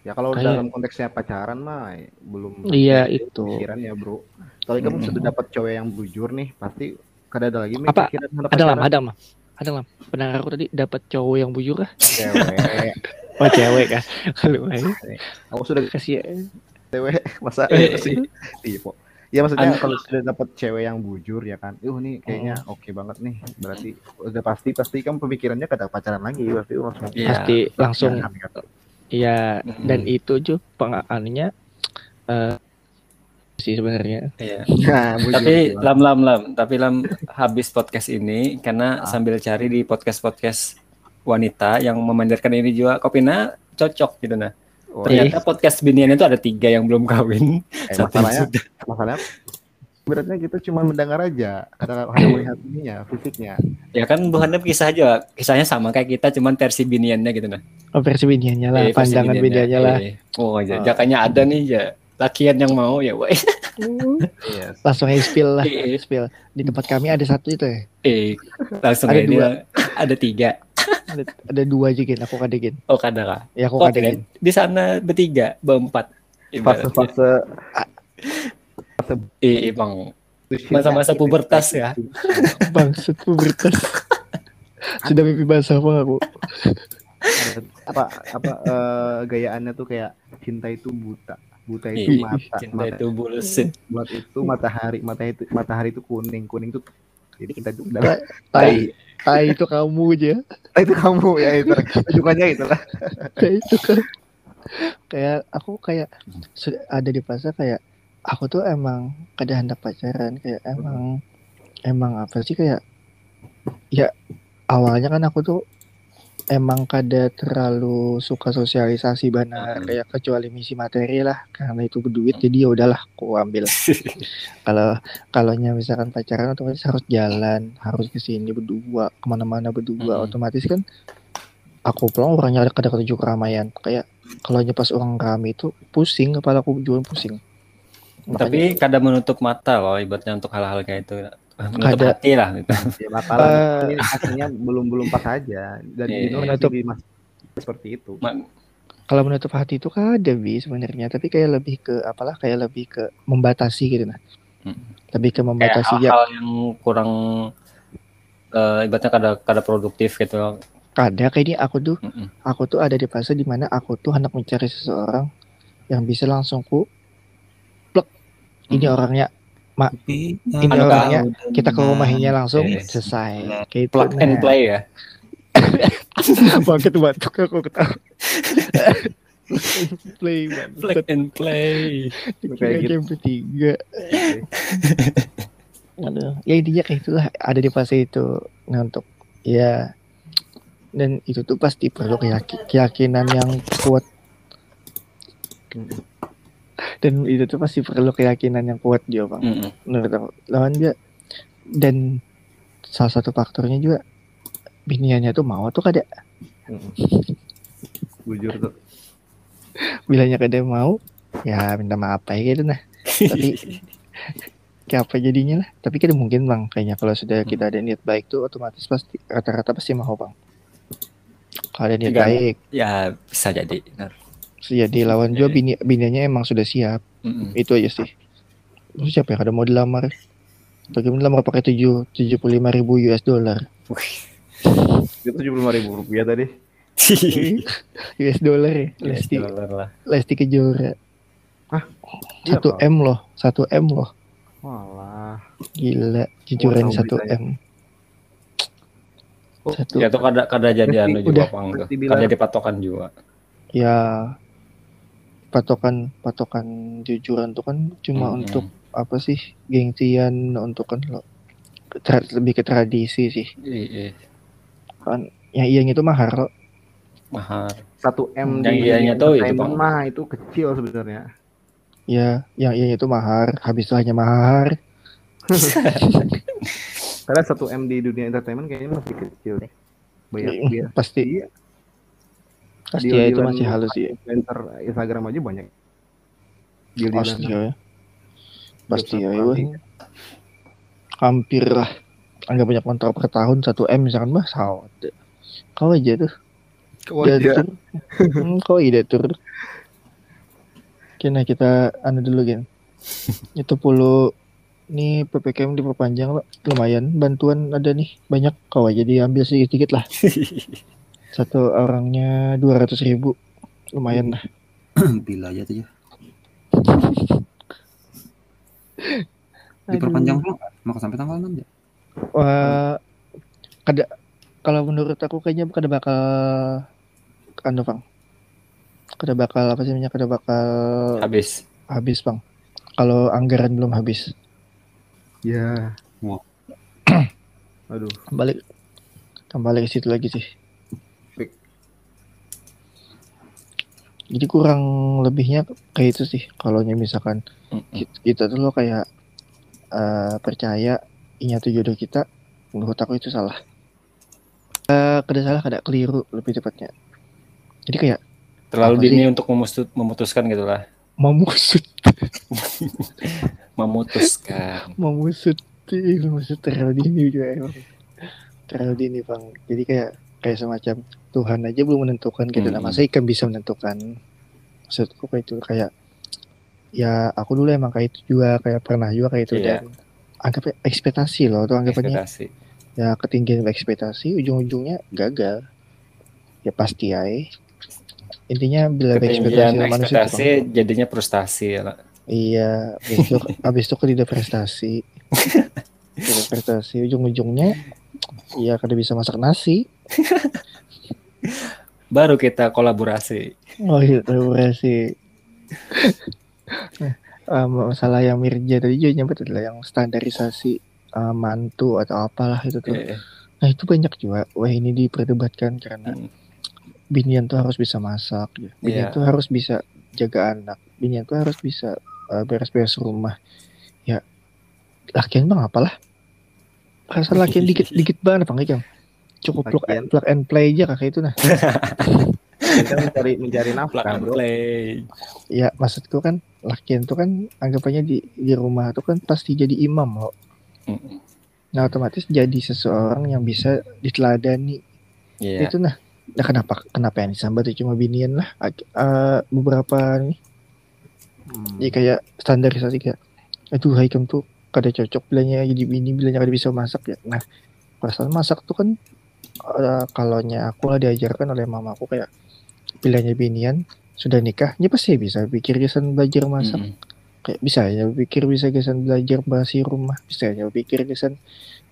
Ya kalau Kayak- dalam konteksnya pacaran mah eh, belum Iya, itu. pikiran ya bro. Soalnya kamu Mm-mm. sudah dapat cewek yang bujur nih, pasti kada ada lagi Apa? Ada lah, ada lah. Ada lah. Pendengar aku tadi dapat cowok yang bujur kah? Cewek. Oh cewek kah? Kalau Aku sudah kasih cewek masa Eh, sih. Iya. Ya maksudnya kalau sudah dapat cewek yang bujur ya kan. Uh nih kayaknya Oh. oke banget nih. Berarti udah pasti pasti kamu pemikirannya kada pacaran lagi berarti lu langsung Iya. pasti langsung Ya, kan? Iya, Mm-mm. dan itu juga pengakannya eh sih sebenarnya. Iya. Nah, bujur, Tapi gimana? lam lam lam, tapi lam habis podcast ini karena Ah. sambil cari di podcast podcast wanita yang memanjarkan ini juga Kopina cocok gitu nah. Oh, Ternyata podcast binian itu ada tiga yang belum kawin, eh, satu masalahnya sudah. masalahnya beratnya kita cuma mendengar aja kadang hanya melihat ininya fisiknya Ya kan bukannya kisah aja, kisahnya sama kayak kita, cuman versi biniannya gitu nah. Oh, versi biniannya lah, Eh, pandangan biniannya lah. eh. Oh, ya, Oh. jakanya ada nih ya. Lakian yang mau ya, woi. iya Langsung aja spill lah, Iya. spill. Di tempat kami ada satu itu ya. Eh, langsung Ada dua. ada tiga. Ada, ada dua aja gin, aku kada gin. Oh, kada kah? Ya aku Oh, kada gin. di sana bertiga, berempat. Ibaratnya. fase-fase Eh, Bang. Masa-masa pubertas ya. Bangsat pubertas. Sudah mimpi basah apa aku? apa apa eh, gayaannya tuh kayak cinta itu buta buta itu mata Cinta mata itu bullshit. buat itu matahari matahari itu matahari itu kuning kuning itu jadi kita itu udah Tai, tai, tai itu kamu aja. Ah, itu kamu ya itu tunjukannya itu lah Kayak itu kan. Kayak aku kayak sudah ada di fase kayak aku tuh emang kada hendak pacaran kayak emang emang apa sih kayak ya awalnya kan aku tuh emang kada terlalu suka sosialisasi benar Hmm. kayak kecuali misi materi lah karena itu berduit jadi ya udahlah aku ambil kalau kalau misalkan pacaran otomatis harus jalan harus ke sini berdua ke mana-mana berdua Mm-mm. otomatis kan aku pulang orangnya ada kada ketujuh keramaian kayak kalau pas orang rame itu pusing kepala aku jual pusing Tapi kadang menutup mata loh ibaratnya untuk hal-hal kayak itu. Menutup Kada. hati lah gitu. ya bakalan Eh. ini belum belum pas aja dan Iya, Dino iya. masih di mas seperti itu kalau menutup hati itu kan ada bi sebenarnya tapi kayak lebih ke apalah kayak lebih ke membatasi gitu nah Mm. lebih ke Kayak membatasi ya hal-hal yang kurang eh, ibaratnya kada kada produktif gitu. kada kayak ini aku tuh Mm-mm. aku tuh ada di fase di mana aku tuh hendak mencari seseorang yang bisa langsung ku plek ini Mm. orangnya Anu orangnya tahu kita ke rumahnya langsung Yes. selesai kayak itu Plug and play ya. Bangkit batuk aku ketawa play Plug and play. kayak gitu. game bertiga Aduh, ya intinya kayak itulah ada di fase itu nah untuk ya dan itu tuh pasti perlu keyaki- keyakinan yang kuat dan itu tuh pasti perlu keyakinan yang kuat juga bang. Mm-mm. menurut aku. Lawan dia dan salah satu faktornya juga biniannya tuh mau tuh kada? Bujur tuh. Bilangnya kada mau ya minta maaf aja gitu nah. Tapi kayak apa jadinya lah. Tapi kada mungkin bang. Kayaknya kalau sudah kita ada niat baik tuh otomatis pasti rata-rata pasti mau bang. Kalau ada niat Tiga. baik. Ya bisa jadi. Benar. Jadi lawan juga bini biniannya emang sudah siap. Mm-mm. itu aja sih. Terus siapa ya kada mau dilamar? Bagaimana lamar pakai tujuh tujuh puluh lima ribu US dollar? Itu tujuh puluh ribu rupiah tadi. US dollar ya Lesti. dollar lah. Lesti Kejora. Iya, satu. M loh satu M loh. Walah. Gila jujuran satu ya. M. Oh, satu. Ya itu kada kada jadi anu juga udah. bang. Kada jadi patokan juga. ya patokan patokan jujuran tuh kan cuma Mm-mm. untuk apa sih gengsian untuk kan lo tra- lebih ke tradisi sih Iya, kan yang ianya itu mahar loh. mahal. satu m Yang di ianya tuh itu, mah itu kecil sebenarnya ya yang ianya itu mahar habis itu hanya mahar karena satu m di dunia entertainment kayaknya masih kecil nih banyak Mm, dia pasti Iya. Pasti ya itu masih halus sih. influencer Instagram aja banyak. Deal pasti ya pasti ya Satu iya. hampir lah. Anggap banyak kontrak per tahun satu m misalkan mah sawat kau aja tuh. Wajah. Diatur. hmm, kau ide tur Oke, nah kita anu dulu gen. Itu puluh nih ppkm diperpanjang lumayan bantuan ada nih. Banyak. Kau aja diambil sedikit sedikit lah satu orangnya dua ratus ribu lumayan lah Bila aja tuh ya. Diperpanjang dulu? Mau sampai tanggal 6 ya? Wah, kada kalau menurut aku kayaknya kada bakal anu bang kada bakal apa sih namanya kada bakal Habis. habis bang kalau anggaran belum habis Ya. Wah. Aduh. balik kembali ke situ lagi sih jadi kurang lebihnya kayak itu sih kalau misalkan kita, kita tuh lo kayak eh, percaya ini tuh jodoh kita menurut aku itu salah. Eh kada salah kada keliru lebih tepatnya. Jadi kayak Terlalu dini sih? untuk memutus- memutuskan gitu lah. memusut. Memutuskan. memusut. Memusut terlalu dini juga emang. Terlalu dini bang. Jadi kayak kayak semacam Tuhan aja belum menentukan gitu nah Hmm. masa ikan bisa menentukan maksudku kayak itu kayak ya aku dulu emang kayak itu juga kayak pernah juga kayak itu Iya. dan anggap ekspektasi loh tuh anggapannya Ekspektasi. ya ketinggian ekspektasi ujung-ujungnya gagal ya pasti ya intinya bila ekspektasi manusia ekspektasi Bang. jadinya frustasi ya lah. iya besok habis itu kan tidak prestasi tidak prestasi ujung-ujungnya ya kada bisa masak nasi Baru kita kolaborasi. oh iya kolaborasi nah, eh, masalah yang Mirja tadi juga nyebut adalah yang standarisasi eh, mantu atau apalah itu tuh Eh, Nah itu banyak juga. Wah ini diperdebatkan karena Hmm. binian tuh harus bisa masak, ya. binian Iya. tuh harus bisa jaga anak, binian tuh harus bisa uh, beres-beres rumah. Ya, lakian bang apalah? Perasaan lakian dikit-dikit banget bang Ikam. Cukup plug and, plug and play aja kakak itu nah. Kita mencari mencari Plug nafkah, and bro. play. Ya maksudku kan lakian tuh kan anggapannya di di rumah tuh kan pasti jadi imam loh. Nah otomatis jadi seseorang yang bisa diteladani Iya. itu nah nah kenapa kenapa yang disambat itu cuma binian lah eh, beberapa nih Hmm. ya kayak standarisasi kayak aduh Haikam tuh kada cocok bilanya jadi bini bilanya kada bisa masak ya nah perasaan masak tuh kan eh, kalau nya aku lah diajarkan oleh mamaku kayak bilanya binian sudah nikah ya pasti bisa pikir gesan belajar masak Mm-mm. kayak bisa ya pikir bisa gesan belajar basi rumah bisa ya pikir gesan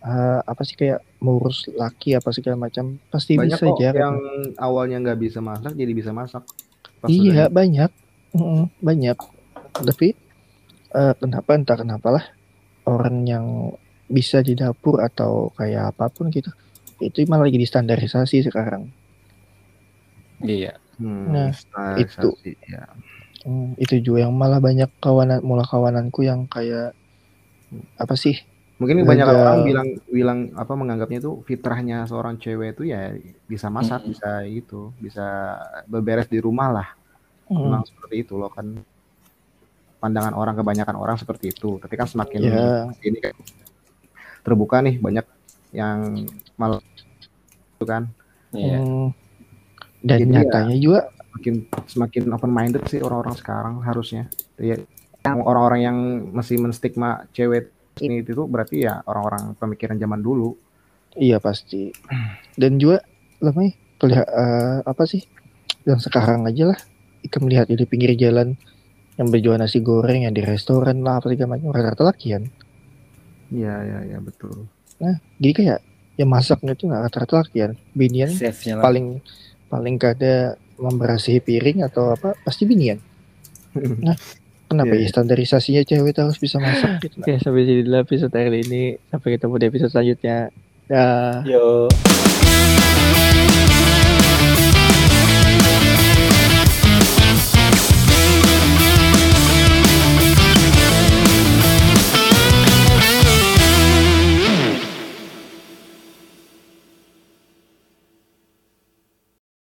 eh, apa sih kayak mengurus laki apa segala macam pasti Banyak bisa kok aja yang awalnya nggak bisa masak jadi bisa masak. Pas Iya banyak, Mm-mm, banyak. Tapi eh, kenapa entah kenapalah orang yang bisa di dapur atau kayak apa pun gitu, itu malah lagi distandarisasi sekarang. Iya. Hmm, Nah, standarisasi, ya. Hmm, itu juga yang malah banyak kawanan, mula kawananku yang kayak apa sih? Mungkin Gagal. banyak orang bilang bilang apa menganggapnya itu fitrahnya seorang cewek itu ya bisa masak, Mm-mm. bisa itu, bisa beberes di rumah lah. Hmm, Memang seperti itu loh kan. Pandangan orang kebanyakan orang seperti itu. Tapi kan semakin Ya. ini kayak terbuka nih banyak yang malah itu kan Iya. hmm. Dan Jadi ya- nyatanya juga, semakin semakin open minded sih orang-orang sekarang harusnya. Ya, yang orang-orang yang masih menstigma cewek ini itu berarti ya orang-orang pemikiran zaman dulu. iya pasti. Dan juga namanya pelihat eh, apa sih? Yang sekarang aja lah, kita melihat di pinggir jalan yang berjual nasi goreng yang di restoran lah apa segala macam rata-rata lakian. Iya, iya, iya betul. Jadi kayak ya masaknya itu nggak rata-rata lakian. Binian paling paling kada memberasihi piring atau apa pasti binian. Kenapa Iya, ya standarisasinya cewek itu harus bisa masak gitu. Oke, sampai sini dulu episode kali ini. Sampai ketemu di episode selanjutnya. Dah. Yo.